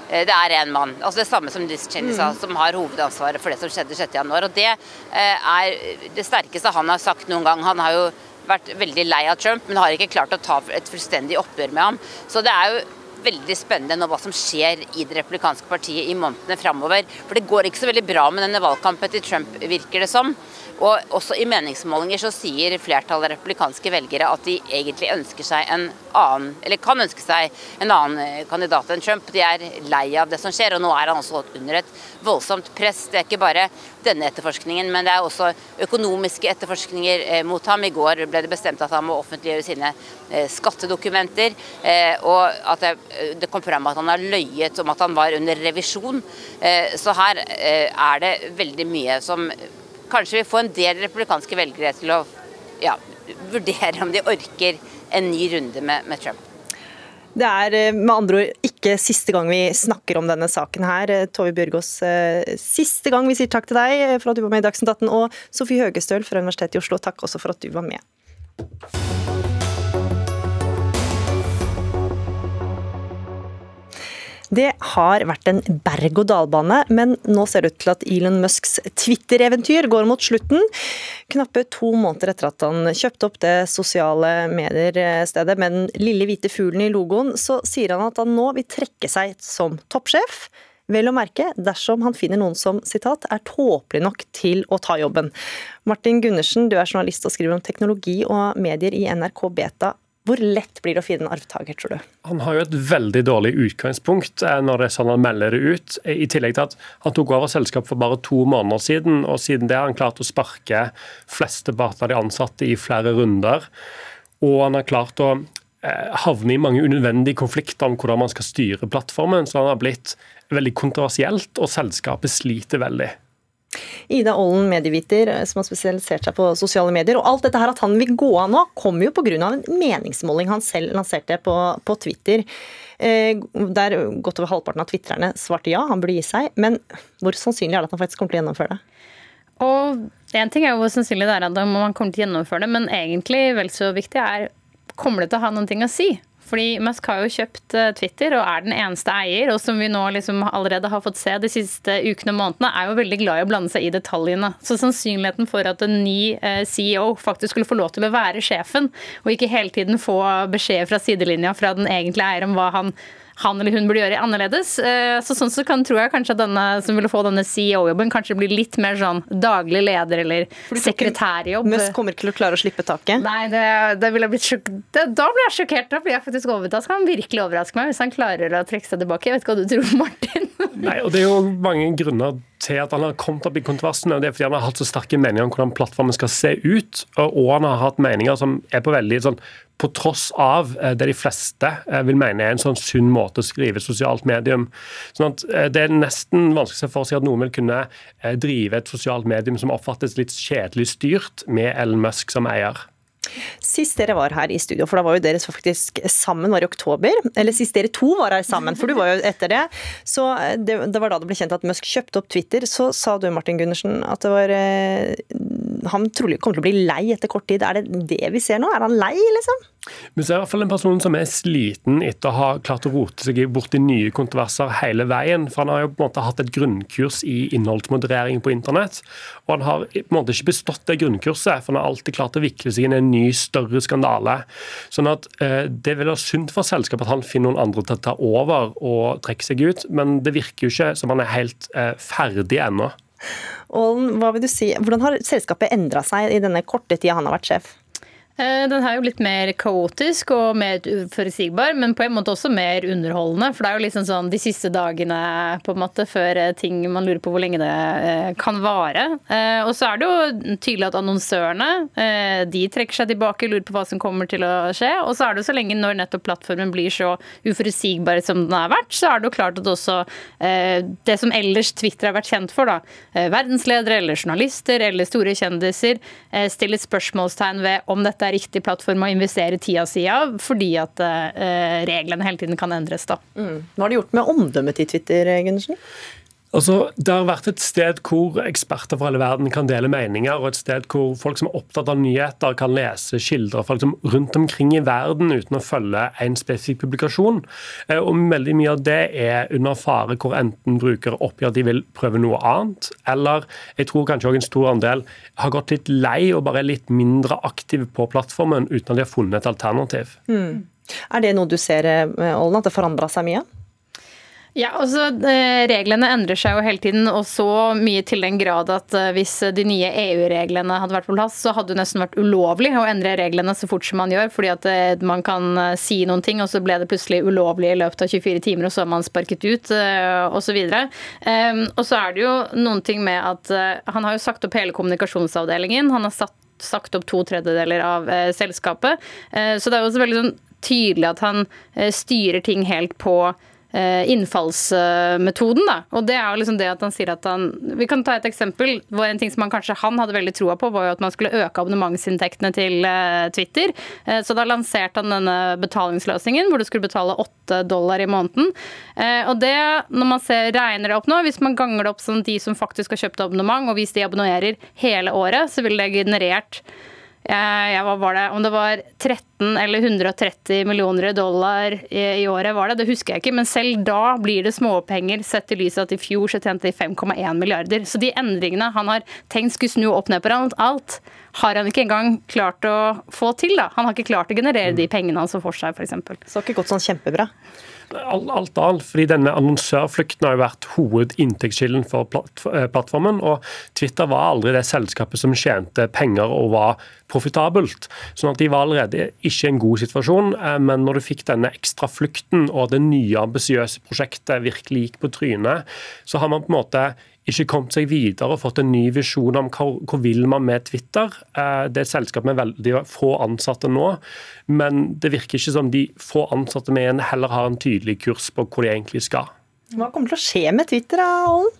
det er én mann, altså det samme som Liz Cheney sa, mm. som har hovedansvaret for det som skjedde 6.1. Og det er det sterkeste han har sagt noen gang. Han har jo vært veldig lei av Trump, men har ikke klart å ta et fullstendig oppgjør med ham. Så det er jo veldig spennende nå hva som skjer i det republikanske partiet i månedene framover. For det går ikke så veldig bra med denne valgkampen til Trump, virker det som. Og også i meningsmålinger så sier flertallet republikanske velgere at de egentlig ønsker seg en annen, eller kan ønske seg en annen eh, kandidat enn Trump. De er lei av det som skjer, og nå er han også under et voldsomt press. Det er ikke bare denne etterforskningen, men det er også økonomiske etterforskninger eh, mot ham. I går ble det bestemt at han må offentliggjøre sine eh, skattedokumenter, og at det kom fram at han har løyet om at han var under revisjon. Så her er det veldig mye som kanskje vil få en del republikanske velgere til å ja, vurdere om de orker en ny runde med, med Trump.
Det er eh, med andre ord ikke siste gang vi snakker om denne saken her. Eh, Tove Bjørgaas, eh, siste gang vi sier takk til deg for at du var med i Dagsnytt 18. Og Sofie Høgestøl fra Universitetet i Oslo, takk også for at du var med. Det har vært en berg-og-dal-bane, men nå ser det ut til at Elon Musks Twitter-eventyr går mot slutten. Knappe to måneder etter at han kjøpte opp det sosiale medier-stedet med den lille hvite fuglen i logoen, så sier han at han nå vil trekke seg som toppsjef. Vel å merke dersom han finner noen som sitat, er tåpelig nok til å ta jobben. Martin Gundersen, du er journalist og skriver om teknologi og medier i NRK Beta. Hvor lett blir det å finne en arvtaker, tror du?
Han har jo et veldig dårlig utgangspunkt eh, når det er sånn han melder det ut. I tillegg til at han tok over selskap for bare to måneder siden, og siden det har han klart å sparke flesteparten av de ansatte i flere runder. Og han har klart å eh, havne i mange unødvendige konflikter om hvordan man skal styre plattformen. Så han har blitt veldig kontroversielt, og selskapet sliter veldig.
Ida Ollen, medieviter eh, som har spesialisert seg på sosiale medier. Og alt dette her at han vil gå av nå, kommer jo pga. en meningsmåling han selv lanserte på, på Twitter. Eh, der godt over halvparten av tvitrerne svarte ja, han burde gi seg. Men hvor sannsynlig er det at han faktisk kommer til å gjennomføre det?
Og Én ting er jo hvor sannsynlig det er at man kommer til å gjennomføre det, men egentlig vel så viktig er kommer det til å ha noen ting å si? Fordi Musk har jo kjøpt eh, Twitter og er den eneste eier, og som vi nå liksom allerede har fått se de siste ukene og månedene, er jo veldig glad i å blande seg i detaljene. Så sannsynligheten for at en ny eh, CEO faktisk skulle få lov til å være sjefen, og ikke hele tiden få beskjed fra sidelinja fra den egentlige eier om hva han han eller hun burde gjøre annerledes. Eh, så sånn så kan, tror jeg kanskje at denne som ville få denne CEO-jobben, kanskje blir litt mer sånn daglig leder eller sekretærjobb.
Musk kommer ikke til å klare å slippe taket?
Nei, det, det ville blitt sjok det, da blir jeg sjokkert. Da blir jeg faktisk overbevist. Han virkelig overraske meg hvis han klarer å trekke seg tilbake. Jeg vet ikke hva du tror, Martin?
Nei, og Det er jo mange grunner til at han har kommet opp i kontroversen, det er fordi han har hatt så sterke meninger om hvordan plattformen skal se ut. Og han har hatt meninger som er på veldig sånn på tross av eh, det de fleste eh, vil mene er en sånn sunn måte å skrive sosialt medium. Sånn at eh, Det er nesten vanskelig å se for seg at noen vil kunne drive et sosialt medium som oppfattes litt kjedelig styrt, med Ellen Musk som eier.
Sist dere var her i studio, for da var jo dere faktisk sammen, var i oktober. Eller sist dere to var her sammen, for du var jo etter det. Så det, det var da det ble kjent at Musk kjøpte opp Twitter. Så sa du, Martin Gundersen, at det var Han trolig kommer til å bli lei etter kort tid. Er det det vi ser nå? Er han lei, liksom?
Vi det i hvert fall en person som er sliten etter å ha klart å rote seg bort i nye kontroverser hele veien. For Han har jo på en måte hatt et grunnkurs i innholdsmoderering på internett. Og han har på en måte ikke bestått det grunnkurset, for han har alltid klart å vikle seg inn i en ny, større skandale. Sånn at eh, Det vil være sunt for selskapet at han finner noen andre til å ta over og trekke seg ut, men det virker jo ikke som han er helt eh, ferdig ennå.
hva vil du si, Hvordan har selskapet endra seg i denne korte tida han har vært sjef?
Eh, den er jo litt mer kaotisk og mer uforutsigbar, men på en måte også mer underholdende. For det er jo liksom sånn de siste dagene på en måte før eh, ting man lurer på hvor lenge det eh, kan vare. Og så er det jo tydelig at annonsørene de trekker seg tilbake, lurer på hva som kommer til å skje. Og så er det jo så lenge når nettopp plattformen blir så uforutsigbar som den har vært, så er det jo klart at også det som ellers Twitter har vært kjent for, da, verdensledere eller journalister eller store kjendiser, stiller spørsmålstegn ved om dette er riktig plattform å investere tida si av, fordi at uh, reglene hele tiden kan endres. da.
Mm. Hva har det gjort med omdømmet til Twitter, Gundersen?
Altså, det har vært et sted hvor eksperter fra hele verden kan dele meninger, og et sted hvor folk som er opptatt av nyheter, kan lese kilder fra liksom rundt omkring i verden uten å følge en spesifikk publikasjon. Eh, og Veldig mye av det er under fare hvor enten brukere oppgir at de vil prøve noe annet, eller jeg tror kanskje også en stor andel har gått litt lei og bare er litt mindre aktive på plattformen uten at de har funnet et alternativ.
Mm. Er det noe du ser, Ollen, at det forandra seg mye?
Ja, altså Reglene endrer seg jo hele tiden, og så mye til den grad at eh, hvis de nye EU-reglene hadde vært på plass, så hadde det nesten vært ulovlig å endre reglene så fort som man gjør. fordi at eh, man kan si noen ting, og så ble det plutselig ulovlig i løpet av 24 timer, og så er man sparket ut, osv. Ehm, og så er det jo noen ting med at han har jo sagt opp hele kommunikasjonsavdelingen. Han har satt sagt opp to tredjedeler av selskapet. Så det er jo også veldig sånn tydelig at han styrer ting helt på innfallsmetoden. Da. Og det er jo liksom det at han sier at han Vi kan ta et eksempel. hvor En ting som han kanskje han hadde veldig troa på, var jo at man skulle øke abonnementsinntektene til eh, Twitter. Eh, så da lanserte han denne betalingsløsningen hvor du skulle betale 8 dollar i måneden. Og det, når man ser, regner det opp nå, hvis man ganger det opp sånn de som faktisk har kjøpt abonnement, og hvis de abonnerer hele året, så ville det generert ja, hva var det? Om det var 13 eller 130 millioner dollar i, i, året, var det? Det husker jeg ikke. Men selv da blir det småpenger, sett i lys av at i fjor så tjente de 5,1 milliarder. Så de endringene han har tenkt skulle snu opp ned på alt, har han ikke engang klart å få til. da. Han har ikke klart å generere de pengene han så for seg, f.eks.
Så har ikke gått sånn kjempebra
alt annet. fordi denne annonsørflukten har jo vært hovedinntektskilden for eh, plattformen. og Twitter var aldri det selskapet som tjente penger og var profitabelt. sånn at de var allerede ikke i en god situasjon. Eh, men når du fikk denne ekstra flukten og det nye ambisiøse prosjektet virkelig gikk på trynet, så har man på en måte ikke kommet seg videre og fått en ny visjon om hva, hva vil man med Twitter. Eh, det er et selskap med veldig få ansatte nå, men det virker ikke som de få ansatte med en heller har en tydelig kurs på hvor de egentlig skal.
Hva kommer til å skje med Twitter, Olden?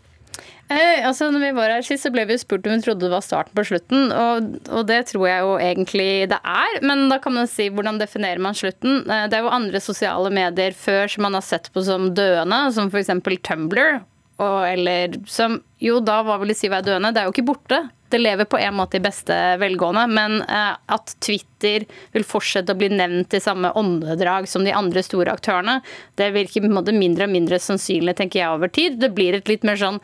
Eh, altså når vi var her sist, så ble vi spurt om vi trodde det var starten på slutten. Og, og, det tror jeg jo egentlig det er. Men da kan man si hvordan definerer man slutten? Eh, det er jo andre sosiale medier før som man har sett på som døende, som f.eks. Tumblr og, eller som jo da hva vil de si hva er døende, det er jo ikke borte. Det lever på en måte i beste velgående, men eh, at Twitter vil fortsette å bli nevnt i samme åndedrag som de andre store aktørene, det virker på en måte mindre og mindre sannsynlig, tenker jeg, over tid. Det blir et litt mer sånn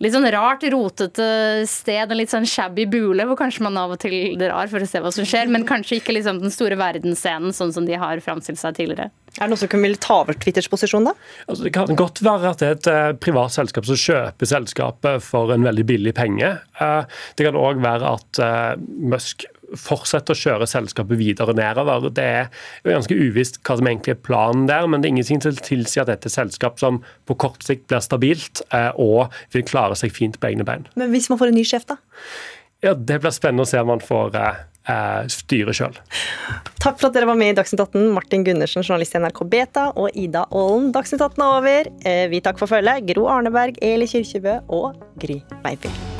litt sånn rart, rotete sted, en litt sånn shabby bule, hvor kanskje man av og til drar for å se hva som skjer, men kanskje ikke liksom den store verdensscenen sånn som de har framstilt seg tidligere.
Er det noen som vil ta over Twitters posisjon, da?
Altså, det kan godt være at det er et uh, privat selskap som kjøper selskapet for en veldig billig penge. Uh, det kan òg være at uh, Musk fortsette å kjøre selskapet videre nedover. Det er ganske uvisst hva som egentlig er planen der, men det er ingenting som tilsier at dette er et selskap som på kort sikt blir stabilt eh, og vil klare seg fint på egne bein.
Men hvis man får en ny sjef, da?
Ja, Det blir spennende å se om man får eh, eh styre sjøl.
Takk for at dere var med i Dagsnytt 18. Martin Gundersen, journalist i NRK Beta, og Ida Aalen. Dagsnytt 18 er over. Vi takker for følget. Gro Arneberg, Eli Kyrkjebø og Gry Veiby.